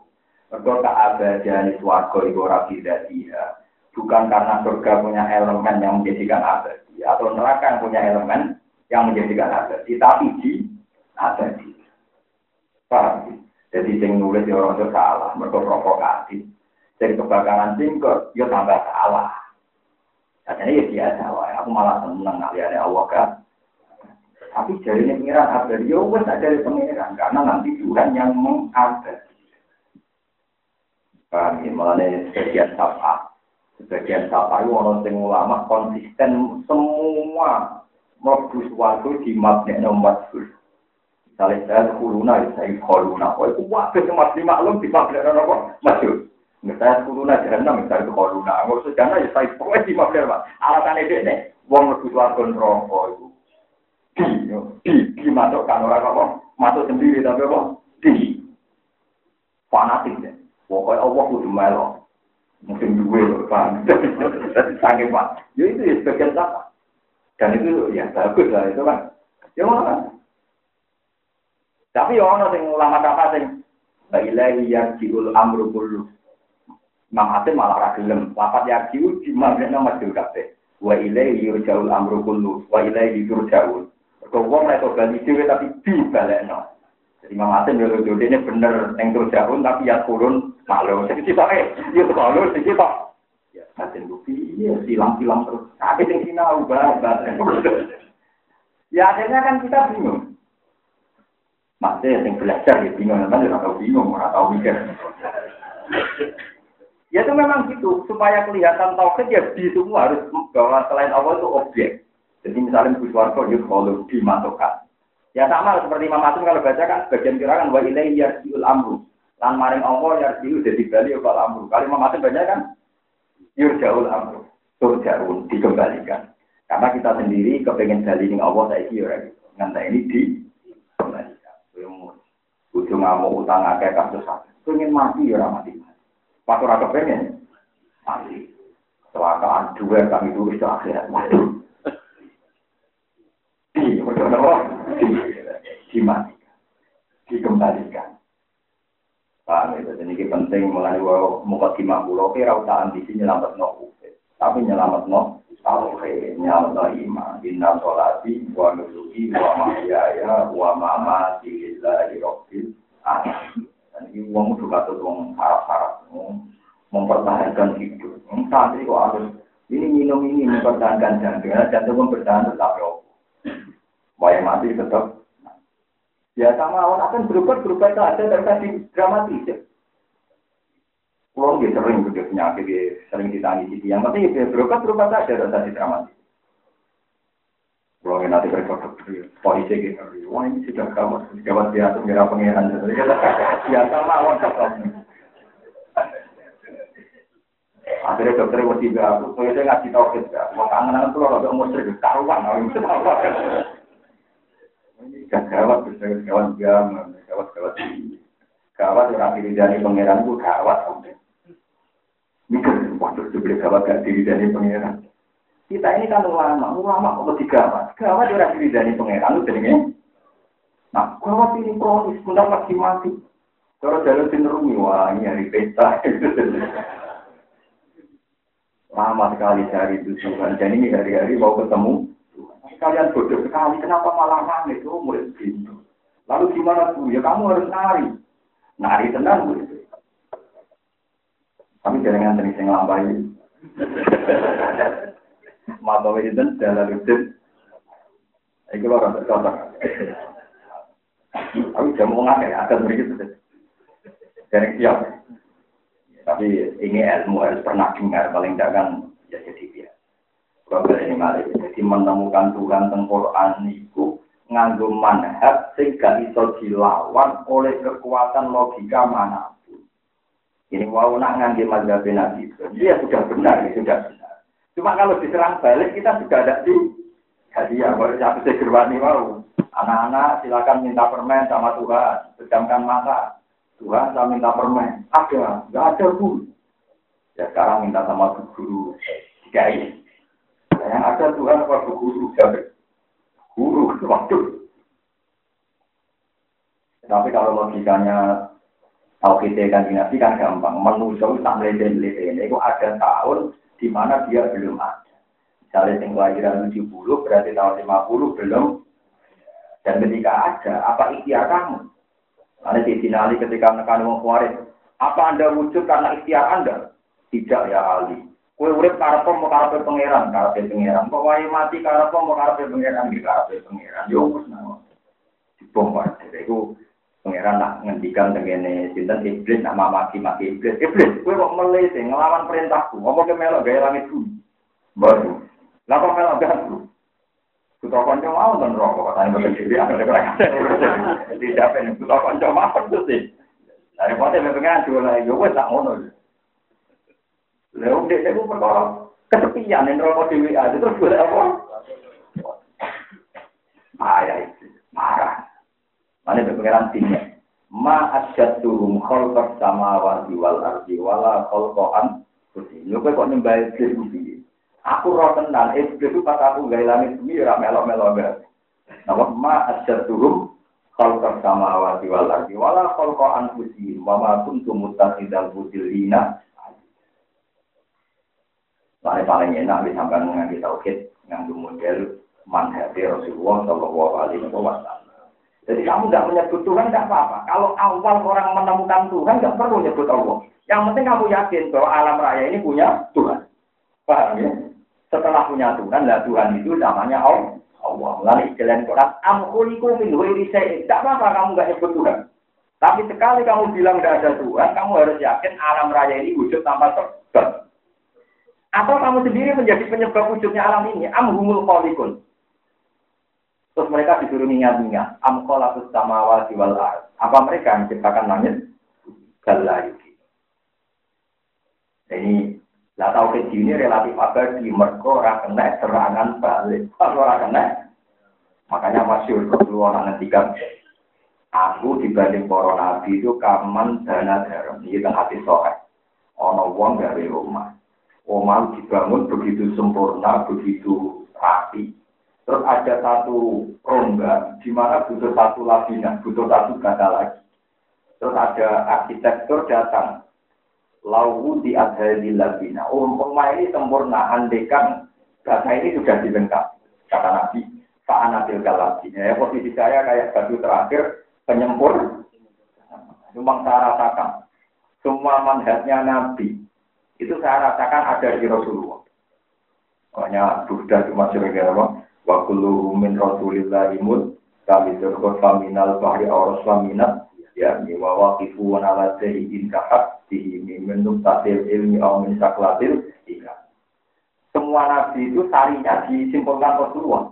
Mereka keabadian suarga itu rapi dia. Bukan karena surga punya elemen yang menjadikan abadi. Atau neraka yang punya elemen yang menjadikan abadi. Tapi di abadi. Paham? Jadi yang nulis ya orang salah. Mereka provokatif dari kebakaran singkot, ya tambah salah. Katanya ya biasa, wah. aku malah seneng kalian Allah kan. Tapi ini pengiran abadi, ya wes dari pengiran, karena nanti Tuhan yang mengabadi. Paham ya, malah ini sebagian sapa. Sebagian sapa itu orang yang ulama konsisten semua modus waktu di mabnya nomor Misalnya saya kuruna, saya kuruna. Oh, itu waktu cuma lima maklum di mabnya nomor masuk. Misalnya kuruna jahanam, misalnya itu koruna. Nggak usah ya saya pokoknya di mafler, Pak. Alasan itu nih, uang lebih wargon rokok itu. Di, di, di masukkan orang apa? Masuk sendiri, tapi apa? Di. Fanatik deh. Pokoknya Allah kudu melok. Mungkin gue loh, Pak. Jadi sangat Pak. Ya itu ya sebagian apa? Dan itu ya bagus lah, itu kan. Ya mana? Tapi ya orang yang ulama kata sing Bailahi yang jiul amru kullu Imam Hatim malah ra gelem. Lapat yarjiu di mabna masjid kabeh. Wa ilaihi yurja'ul amru kullu wa ilaihi yurja'ul. Kok wong nek bali dhewe tapi dibalekno. Jadi Imam Hatim yo ini bener ning turja'un tapi ya turun malu. Jadi kita eh yo kalau sing kita ya Hatim bukti ya silang-silang terus. Tapi sing sinau banget. Ya akhirnya kan kita bingung. Maksudnya yang belajar ya bingung, kan ya tahu bingung, orang tahu mikir. Ya itu memang gitu, supaya kelihatan tauhid ya di semua harus bahwa selain Allah itu objek. Jadi misalnya Gus itu kalau dimasukkan. Ya sama seperti Imam Atum kalau baca kan sebagian kira wa ilaihi yarjiul amru. Lan maring Allah yarjiul jadi bali wal amru. Kalau Imam Atum baca kan yurjaul amru. Turjaun dikembalikan. Karena kita sendiri kepengen dalilin Allah saya kira gitu. Nganti ini dikembalikan. Ujung ngamuk utang akeh kasus Pengen mati ya mati. Pas ora kepengen mati. Kecelakaan dua kami tulis ke akhirat. Waduh. Di, di, dimatikan. Dikembalikan. Paham ya, jadi ini penting mulai muka timah pulau kira usah ambisi nyelamat no tapi nyelamat no tauhid, nyelamat no iman, inna sholati, wa nusuki, wa mahyaya, wa mamati, lillahi rabbil alamin. Dan ini uang itu kata uang harap-harap, mempertahankan hidup. Santri kok harus ini minum ini mempertahankan jantung, jantung pun bertahan tetap ya. Mau mati tetap. Ya sama orang akan berubah berubah itu ada dari tadi dramatis. Kalau dia sering punya penyakit, dia sering ditangis di yang penting dia berubah berubah saja dari tadi dramatis. Kalau nanti kerja polisi gitu, wah ini sudah kamu jawab dia tuh ngira pengiran, biasa mawon kamu. Akhirnya dokter mau tiga aku, saya ngasih tahu kita, mau kangen anak tuh kalau umur seribu karuan, ini Gawat, gawat, gawat, gawat, gawat. Gawat ora diridani pangeran ku gawat sampe. Mikir, waduh, dibeli gawat gak diridani pangeran. Kita ini kan ulama, ulama kok digawat. Gawat ora diridani pangeran lu jenenge. Nah, gawat ini kronis, bentar lagi mati. Kalau jalan cenderung, wah ini hari pesta. Lama sekali dari itu. Jadi ini hari-hari mau ketemu. Kalian bodoh sekali, kenapa malah nangis? Oh, mulai begitu. Lalu gimana bu? Ya kamu harus nari. Nari tenang bu. Tapi jangan tenis yang lambai. Mata itu jalan itu. Itu orang terkotak. Tapi jamu ngake, akan begitu. Dari siap. Tapi ini ilmu harus pernah dengar, paling tidak kan ya jadi dia. Kalau ini malah jadi menemukan Tuhan tentang Quran itu nganggo manhaj sehingga iso dilawan oleh kekuatan logika mana pun. Ini wow nak ngangge mazhab Nabi dia sudah benar, dia sudah benar. Cuma kalau diserang balik kita juga ada di jadi ya baru satu segerwani mau. Anak-anak silakan minta permen sama Tuhan, sedangkan mata Tuhan saya minta permen. Ada, nggak ada bu. Ya sekarang minta sama guru kiai. Yang ada Tuhan apa guru jadi guru waktu. Tapi kalau logikanya kita kan dinasti kan gampang. Manusia tak melihat itu ada tahun di mana dia belum ada. Misalnya yang kelahiran 70 berarti tahun 50 belum. Dan ketika ada, apa ikhtiar kamu? Ada di Ali ketika menekan wong kuarit. Apa Anda wujud karena ikhtiar Anda? Tidak ya Ali. Kue urip karep mau karep pangeran, karep pangeran. Kok wae mati karep mau karep pangeran, di karep pangeran. Yo wis nang. Wae. Iku pangeran nak ngendikan tengene sinten iblis nama maki-maki iblis. Iblis, kue kok melete ngelawan perintahku. Apa ke melok gaya langit bumi? Baru. Lah kok melok ganggu? Kuto konco mau dan rokok, katanya betul jadi ada kerajaan. Tidak pengen kuto konco mau tuh sih. Dari pote mempengen dua lagi, gue tak ngono. Lalu dia itu perkara kesepian yang di WA itu terus gue apa? Marah itu, marah. Mana berpengeran timnya? Ma asyatuhum khalqas samawati wal ardi wala khalqan. Lu kok nyembah iblis Aku roh tenan, iblis itu pas aku gaya langit bumi, ya melok-melok banget. Nama ma kalau sama awati wal ardi, wala kalau kau anfusi, mama kuntu mutakidal budilina. Lain paling enak disampaikan mengambil tauhid, nganggu model manhati Rasulullah Shallallahu Alaihi Wasallam. Jadi kamu tidak menyebut Tuhan tidak apa-apa. Kalau awal orang menemukan Tuhan tidak perlu menyebut Allah. Yang penting kamu yakin bahwa alam raya ini punya Tuhan. Paham ya? Setelah punya Tuhan, lah Tuhan itu namanya Allah. Allah. Lalu istilah Quran, amkuliku min Tidak apa-apa kamu nggak nyebut Tuhan. Tapi sekali kamu bilang tidak ada Tuhan, kamu harus yakin alam raya ini wujud tanpa sebab. Atau kamu sendiri menjadi penyebab wujudnya alam ini. Amhumul kholikun. Terus mereka disuruh ingat-ingat. Amkolatus sama wal Apa mereka menciptakan langit? Galayuki. Ini lah tauhid ini relatif abadi, mergo ora kena serangan balik. Kalau ora kena, makanya masyur Rasulullah ngendikan, aku dibanding para nabi itu kaman dana garam. Ini kan hati sohe. Ono wong dari rumah. Omah dibangun begitu sempurna, begitu rapi. Terus ada satu rongga, di mana butuh satu lapisan, butuh satu kata lagi. Terus ada arsitektur datang, lau di adhali labina. Oh, umpama ini sempurna, andekan kata ini sudah dilengkapi. Kata Nabi, fa'anatil galabina. Ya, posisi saya kayak batu terakhir, penyempur. Cuma saya rasakan. Semua manhatnya Nabi, itu saya rasakan ada di Rasulullah. Makanya Buddha cuma sebagai apa? Wa kullu min rasulillahi mud kami surga faminal bahri auros faminat ya wa waqifu wa ala sayyidin kahab ini menurut tatil ilmi atau min saklatil ika. Semua nabi itu sarinya disimpulkan Rasulullah.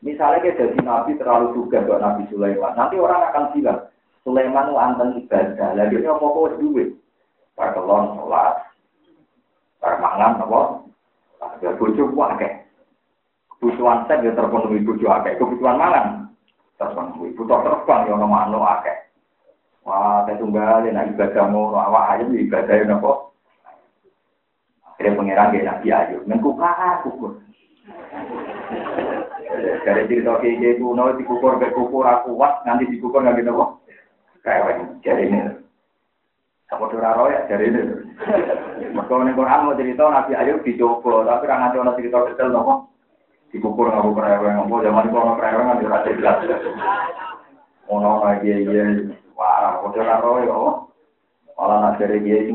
Misalnya kayak jadi nabi terlalu juga buat Nabi Sulaiman, nanti orang akan bilang Sulaiman itu anten ibadah, lagi dia mau kau duit, parkelon sholat, parmangan apa, ada bujuk wakai, kebutuhan set ya terpenuhi bujuk wakai, kebutuhan mangan terbang kuwi. Butuh terbang ya ono manuk akeh. Wah, tunggal nek ibadah ngono awak ayam ibadah napa? Akhirnya pangeran dia nabi ayu, mengkukar kukur. Dari cerita kayak gitu, no dikukur ke kukur aku kuat, nanti dikukur nggak gitu kok. Kayak jadi ini. Sama Duraro ya dari ini. Mereka ini Quran mau cerita Nabi Ayub dicoba, tapi orang nanti orang cerita detail nopo. Dikukur kukur kereweng, nopo zaman itu orang kereweng nggak dirasa jelas. Ono lagi ya, wah, Sama Duraro ya, malah nak dari dia itu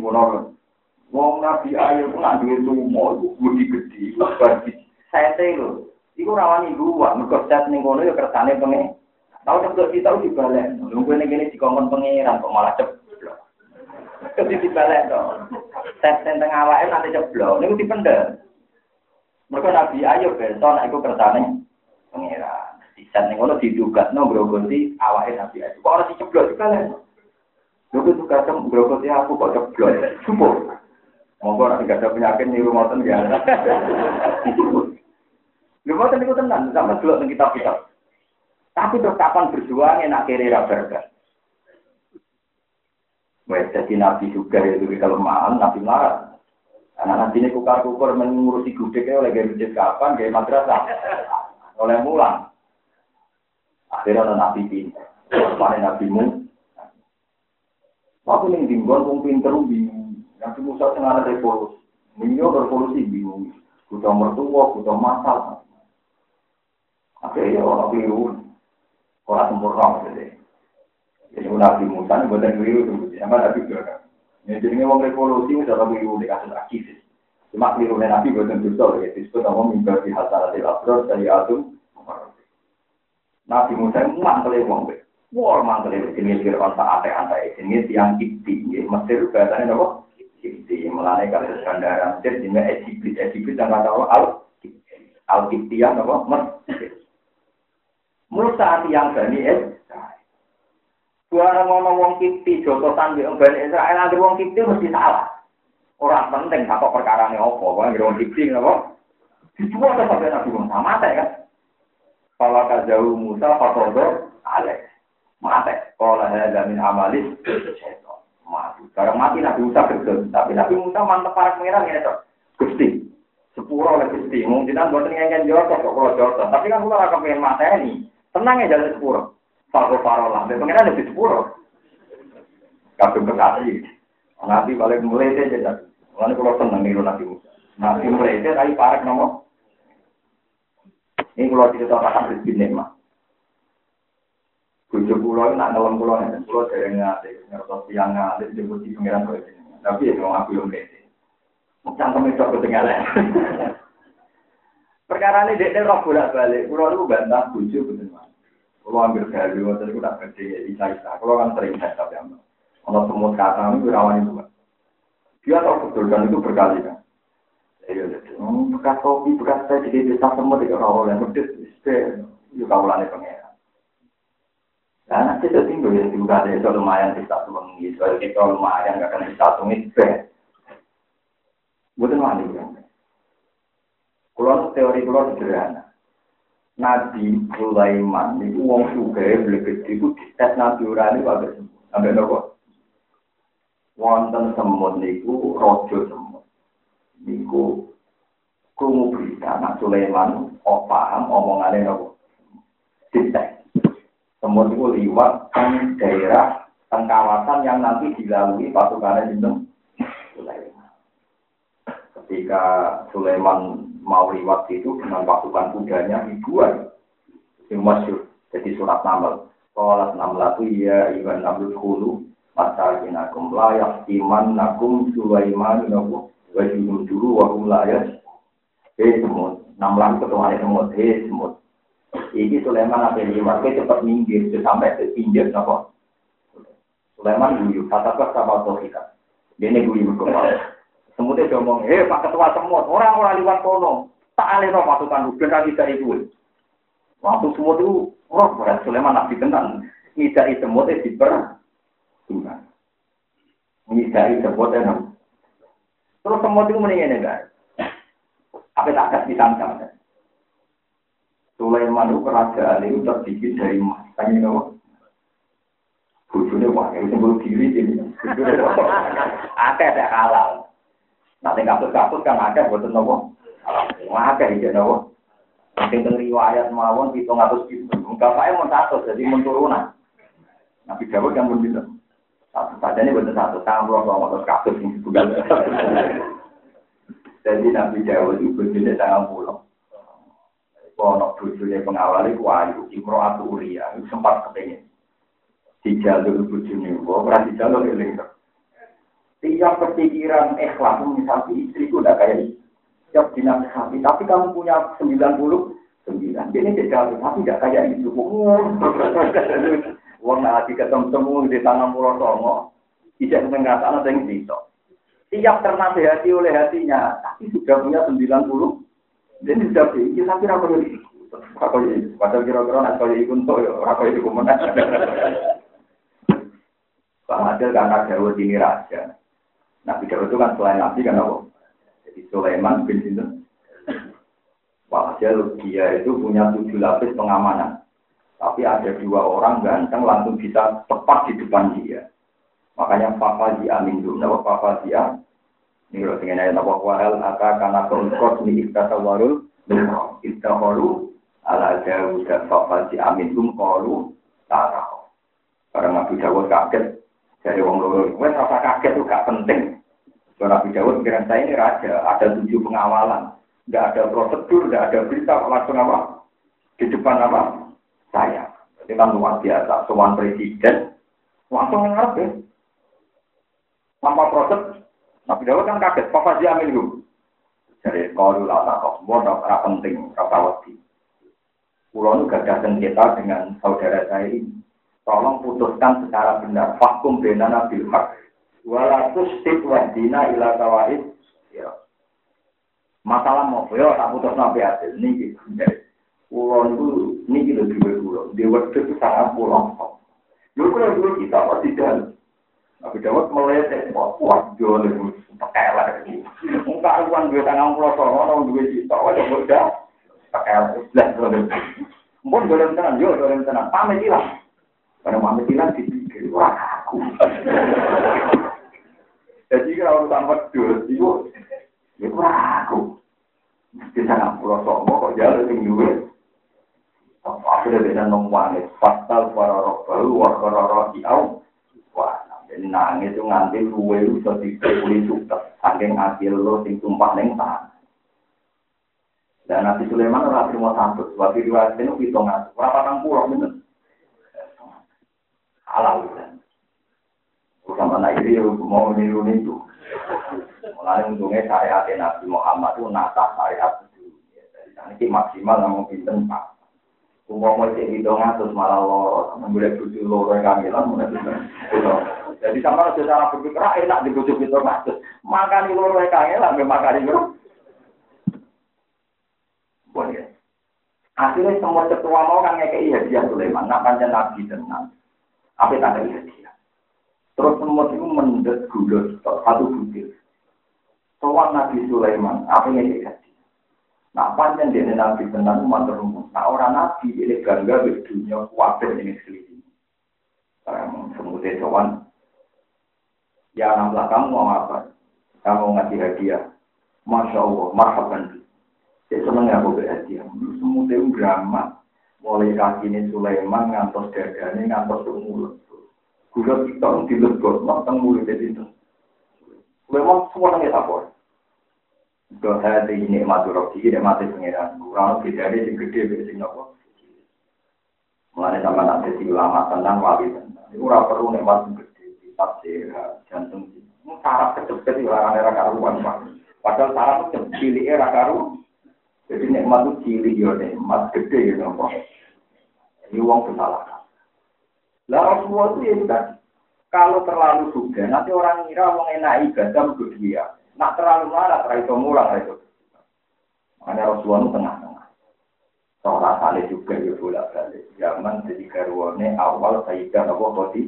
Wong Nabi Ayub nak duwe tumo iku gudi gede, bagi sete lho. Iku rawani gua, mergo set ning kono ya kersane pengen. Tahu cepet kita udah dibalik. Nunggu ini gini dikongkon pengiran kok malah ceblok. Jadi dibalik dong. Set tentang awalnya nanti ceblok. Ini dipendel. Mereka Nabi Ayub besok, nah itu kersane pengiran. Di set ning kono diduga no grogoti awalnya Nabi Ayub. Kok orang diceblok dibalik? Lho itu kadang grogoti aku kok ceblok. Sumpah. Monggo nek gak ada penyakit niru ngoten ya. Lha ngoten niku tenan, sama delok ning kitab-kitab. Tapi terus kapan berjuang enak kiri ra berkah. Jadi nabi juga ya itu kelemahan, nabi marah. Karena nanti ini kukar-kukur mengurusi gudeg oleh gaya kapan, gaya madrasah, oleh mulang. Akhirnya ada nabi pintar, mana nabi mu. Waktu ini tinggal pun pinter bingung. Nabi Musa tengah ada revolusi. Minyo revolusi bingung. Kuda mertua, kuda masal. Akhirnya orang biru. Orang sempurna maksudnya. Jadi Nabi Musa ini buatan biru. Sama Nabi juga. Ya, jadi revolusi udah lebih biru di kasus aktivis. Cuma biru Nabi buatan dosa. Ya, disebut nama mimbar di abrar dari. Nabi Musa ini mantel wong Wah, mantel itu jenis saat antai jenis yang kipti. Mesir bahasanya apa? Kipti melane kalau skandara Mesir juga Egypt Egypt yang kata al al Kiptian apa Mesir Musa yang bani Suara ngomong wong Kipti jotosan di bani Israel ada wong Kipti mesti salah orang penting apa perkara ini apa wong wong Kipti apa dijual sampai Nabi Musa mati kan kalau jauh Musa Fatodo Alex mati kalau ada min amalis mati. Sekarang mati Nabi Musa kerja, tapi Nabi Musa mantep para pengiran ya toh. Gusti, sepuro oleh Gusti. Mungkin kan buat ngengken jodoh kok jodoh. Tapi kan kalau akan pengen mata ini, tenang ya jalan sepuro. Faro faro lah, pengiran lebih sepuro. Kabeh kekasih. Nabi balik mulai deh jadi. Mulai kalau seneng niru Nabi Musa. Nabi mulai deh tapi parek nomor. Ini kalau cerita akan rezeki mah. Bujuk pulau nak dalam pulau ini, pulau dari ngati, ngertos tiang ngati, jemput di pengiran kau ini. Tapi ya mau aku yang beda. Cangkem itu ketinggalan. Perkara ini dia roh bolak balik. Pulau itu bantah bujuk betul mas. Pulau ambil galu, waktu itu tak gede, isa-isa. Pulau kan sering saya tapi ambil. Kalau semut kata ini rawan itu. Dia tahu betul dan itu berkali kan. Iya, bekas kopi, bekas teh, jadi bisa semua tidak rawol yang pedes. Itu kaulannya pengen. Nah, nanti itu tinggal ya juga ada itu lumayan di satu mengi, soal kita lumayan nggak akan di satu menit Bukan wani kan? Kulon teori kulon sederhana. Nabi Sulaiman uang suka beli gede itu tes nabi urani pada sampai nopo. Wonten semut niku rojo semut. Niku krungu berita Nabi Sulaiman oh paham omongannya nopo. Dites semut itu liwat ke daerah teng kawasan yang nanti dilalui pasukan itu Sulaiman. Ketika Sulaiman mau liwat itu dengan pasukan kudanya ribuan, yang masyur. Jadi surat namal. Kalau latu ya iban namlut hulu masakinakum layak iman nakum Sulaiman nakum wajibun dulu wahum layak. Hei semut, namlan ketua semut, hei semut. Iki Sulaiman apa lima, kita cepat minggir, sampai ke pinggir. Sulaiman guyu, kata kata sama kita. Dia ini guyu berkembang. Semutnya ngomong, hei Pak Ketua Semut, orang-orang liwat kono, tak alih pasukan hujan lagi dari itu. Waktu semut itu, oh berat Sulaiman nabi tenan, ngidai semutnya diper, tuhan. Ngidai semutnya Terus semut itu mendingin enggak? Apa tak kasih sangka? Sulaiman itu kerajaan itu terbikin dari emas. Tanya apa? Bujurnya wah, itu sebelum diri ini. Ada. Nanti kasus-kasus kan ada buat nopo. Ada ya nopo. Nanti riwayat mawon hitung atas itu. Bapaknya mau satu, jadi mau turunan. Nabi Dawud yang pun. Satu saja ini betul satu. Tangan sama terus kasus ini bukan. Jadi Nabi Dawud itu bujurnya tangan pulau ono bojone pengawal iku ayu Imro Atu Uria sempat kepengen dijalur bojone kok ora dijalur eling tiap kepikiran ikhlas misalnya istriku udah kayak tiap dinasihati tapi kamu punya 90 sembilan. Ini tidak tapi tidak kayak itu Wong hati ketemu temu di tangan pulau songo. Tidak mengatakan ada yang bisa. Tiap ternasihati oleh hatinya. Tapi sudah punya 90 jadi sudah ini tapi apa ini? Apa ini? Padahal kira-kira nak kau ikut ya, apa itu kemenang? Bang Adil karena Dawud ini raja. Nabi Dawud itu kan selain Nabi kan apa? Jadi Sulaiman bin Sinten. Walhasil dia itu punya tujuh lapis pengamanan. Tapi ada dua orang ganteng langsung bisa tepat di depan dia. Makanya Papa di Amin dulu. Nama Papa dia ini kalau dengan ayat apa wahal ata karena keungkot ni iktasa warul iktaholu ala jauh dan si amin tum kalu tarah. Karena Nabi Dawud kaget dari wong loro. Wes rasa kaget itu gak penting. Karena Nabi Dawud pikiran saya ini raja, ada tujuh pengawalan, tidak ada prosedur, tidak ada berita langsung apa di depan apa saya. Itu kan luar biasa. Soal presiden langsung ngarep ya. Tanpa proses Nabi Dawud kan kaget, papa dia ambil Jadi kalau lata kok, bodoh, ora penting, ora wedi. Pulau itu gak sengketa dengan saudara saya ini. Tolong putuskan secara benar. Fakum bena nabil hak. Walatus tip wahdina ila tawaid. Ya. Masalah mau, ya tak putus nabi hasil. Ini gitu. Pulau itu, ini gitu dua. Di waktu itu sangat pulau. Lalu kalau dulu kita pasti jalan. Nabi Dawud meleset, wah, jual itu pekelek. Muka uang dua tangan pulau songo, orang dua juta, wah, udah pekelek. Lah, Mpun boleh tenang, yo boleh tenang. Pamit hilang. Karena pamit hilang dipikir, wah aku. Jadi kalau urusan wedus, itu, itu aku. Di sana pulau songo, kok jalan yang dua. Akhirnya dia nongwangit, pasal para roh baru, warga roh diau. Wah, jadi nangis itu nganti luwe bisa dipuli sukses. Saking hasil lo sing tumpah neng tangan. Dan Nabi Sulaiman ora terima satu. Sebab riwayat itu hitung ngatur. Berapa tang pulau bener? Halal kan. Sama anak ini mau niru itu. Mulai untungnya syariat Nabi Muhammad itu nata syariat itu. Jadi ini maksimal namun pinten pak. Umum mau cek hitung ngatur malah loro. Memboleh bujuk loro yang kamilan. Jadi sama ada cara berpikir, ah, enak dibujuk itu maksud. Makan di luar kangen lah, makan di luar. Boleh. Akhirnya semua ketua mau kan ngekei hadiah Sulaiman, nak panjang nabi tenang. Apa tak ada hadiah. Terus semua itu mendet gula satu butir. Soal Nabi Sulaiman, apa yang dia hadiah? Nah panjang dia nabi tenang, umat terumum. Nah orang nabi ini bangga di dunia kuatir ini sekeliling. Semutnya soal Ya anak kamu mau apa? Kamu ngasih hadiah. Masya Allah, marhaban. Saya seneng ya aku berhadiah. Semua itu drama. Mulai kaki ini Sulaiman, ngantos ini, ngantos mulut. Gula kita dilebot, nonton mulut itu. Sulaiman semua nangis apa? Dohati ini mati roki, ini mati pengiran. Kurang lebih dari yang gede, yang apa? Mulai sama nanti si ulama tentang wali tentang. Ini kurang perlu nikmat gede, tafsir, jantung saraf kecepet di larang era karuan. Padahal saraf itu cilik era karu. Jadi nikmat itu cilik ya nikmat gede ya nopo. Ini uang kesalahan. Lah Rasulullah itu ya sudah kalau terlalu sudah nanti orang ngira uang enak ibadah untuk dia. Nak terlalu marah, terlalu itu murah itu. Makanya Rasulullah itu tengah-tengah. Seorang kali juga ya bolak balik. Zaman jadi karuannya awal Sayyidah Abu Khadi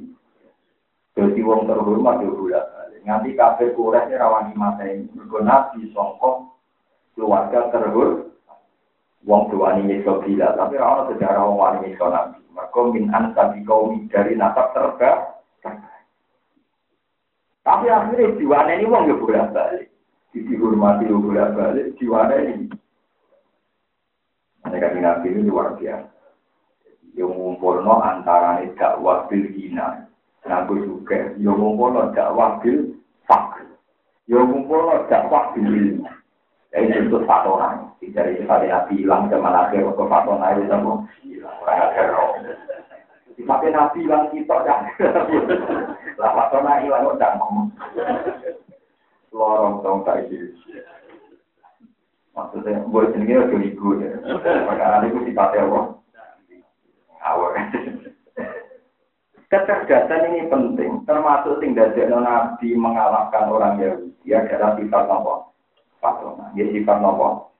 jadi wong terhormat yo bulat Nganti kafir kurang ini rawan mata ini. Mergo nabi songkok keluarga terhormat. Wong tuani nyiksa gila, tapi orang sejarah wong wani nyiksa nabi. Mereka min ansabi kaum dari nasab terbaik. Tapi akhirnya jiwane ini wong ya bolak balik. Dihormati ya bolak balik, jiwane ini. Mereka nabi ini luar biasa. Yang antara dakwah bil hina. Nabi juga, yang ngumpulno dakwah bil fakir. Yang ngumpulno dakwah bil ilmu. Ya itu satu orang. Dari sifat Nabi hilang zaman akhir waktu fatona itu semua hilang orang akhir. Sifat Nabi hilang kita dah. Lah fatona hilang udah ngomong. Lorong dong tak itu. Maksudnya buat sendiri udah ibu ya. Perkara itu sifatnya apa? Awal. Kecerdasan ini penting, termasuk tinggal Nabi mengalahkan orang Yahudi adalah sifat apa? Fatona. Dia sifat nopo.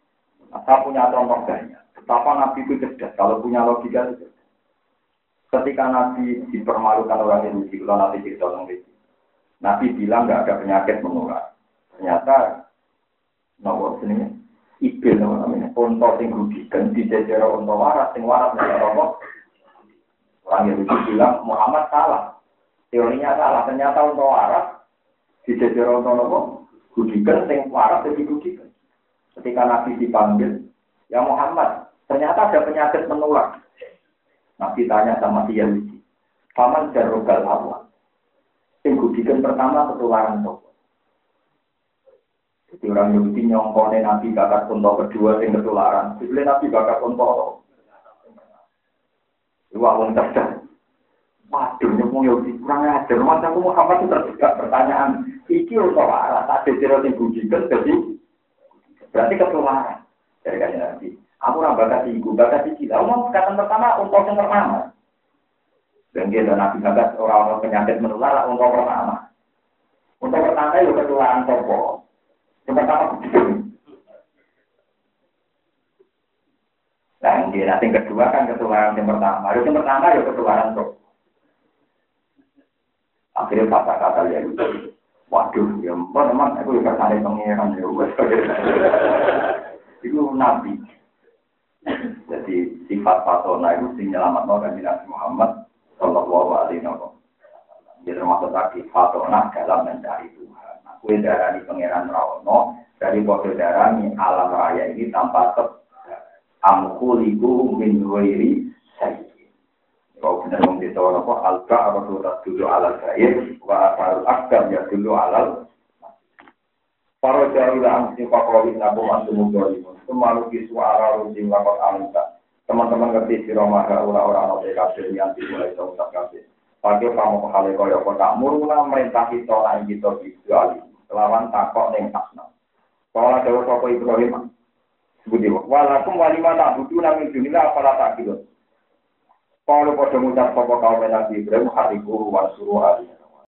Saya punya contoh banyak. Betapa Nabi itu cerdas. Kalau punya logika itu cerdas. Ketika Nabi dipermalukan orang Yahudi, kalau Nabi cerita itu. Nabi bilang nggak ada penyakit menular. Ternyata nopo sini ibil namanya. Unta sing rugikan di jajar unta waras, sing waras nggak nopo. Orang Yahudi bilang Muhammad salah. Teorinya salah. Ternyata unta waras di jajar unta nopo Gudikan sing waras jadi gudikan. Ketika Nabi dipanggil, ya Muhammad, ternyata ada penyakit menular. Nabi tanya sama dia Yahudi, paman jarogal awal. Sing gudikan pertama ketularan toko. Jadi orang Yahudi nyongkone Nabi bakat untuk kedua sing ketularan. Jadi Nabi bakat untuk Wah, wong cerdas. Waduh, nyemung Yahudi kurang ajar. Masa aku Muhammad itu terjebak pertanyaan Iki untuk waras, ada jero sing bujikan, jadi berarti ketularan. Dari kaya nanti, aku orang bakat ibu, bakat iki. Lalu mau kata pertama untuk yang pertama. Dan dia dan nabi bakat orang-orang penyakit menular untuk pertama. Untuk pertama itu ketularan topo. Yang pertama Nah, yang nanti kedua kan ketularan yang pertama. Harus yang pertama ya ketularan topo. Akhirnya kata-kata yang itu. Waduh, ya teman aku juga kersane pengiran ya. Itu nabi. Jadi sifat fatona itu sing nyelamat kan Nabi Muhammad Sallallahu Alaihi Wasallam. Dia termasuk tadi fatona dalam mencari Tuhan. Aku darani pangeran Rawono dari bodoh darani alam raya ini tanpa tep amkuliku min ghairi sayyid. Kau benar wong desa apa alka apa surat dulu alal gaib wa asal akdam ya dulu alal Para jauh lah angsi fakoli nabu antum dolimun. Kemalu kisu ara rujim lakot alimta. Teman-teman ngerti si Roma ura-ura no kafir yang dimulai jauh tak kafir. Pakai kamu kehale kaya kota muruna merintah kita lain kita visuali. Kelawan takok neng asna. Kalau ada sopo Ibrahim. Sebut Walakum walima tak butuh namin dunia apalah tak gitu. Kalau pada ngucap sapa kaum Nabi Ibrahim hari guru wa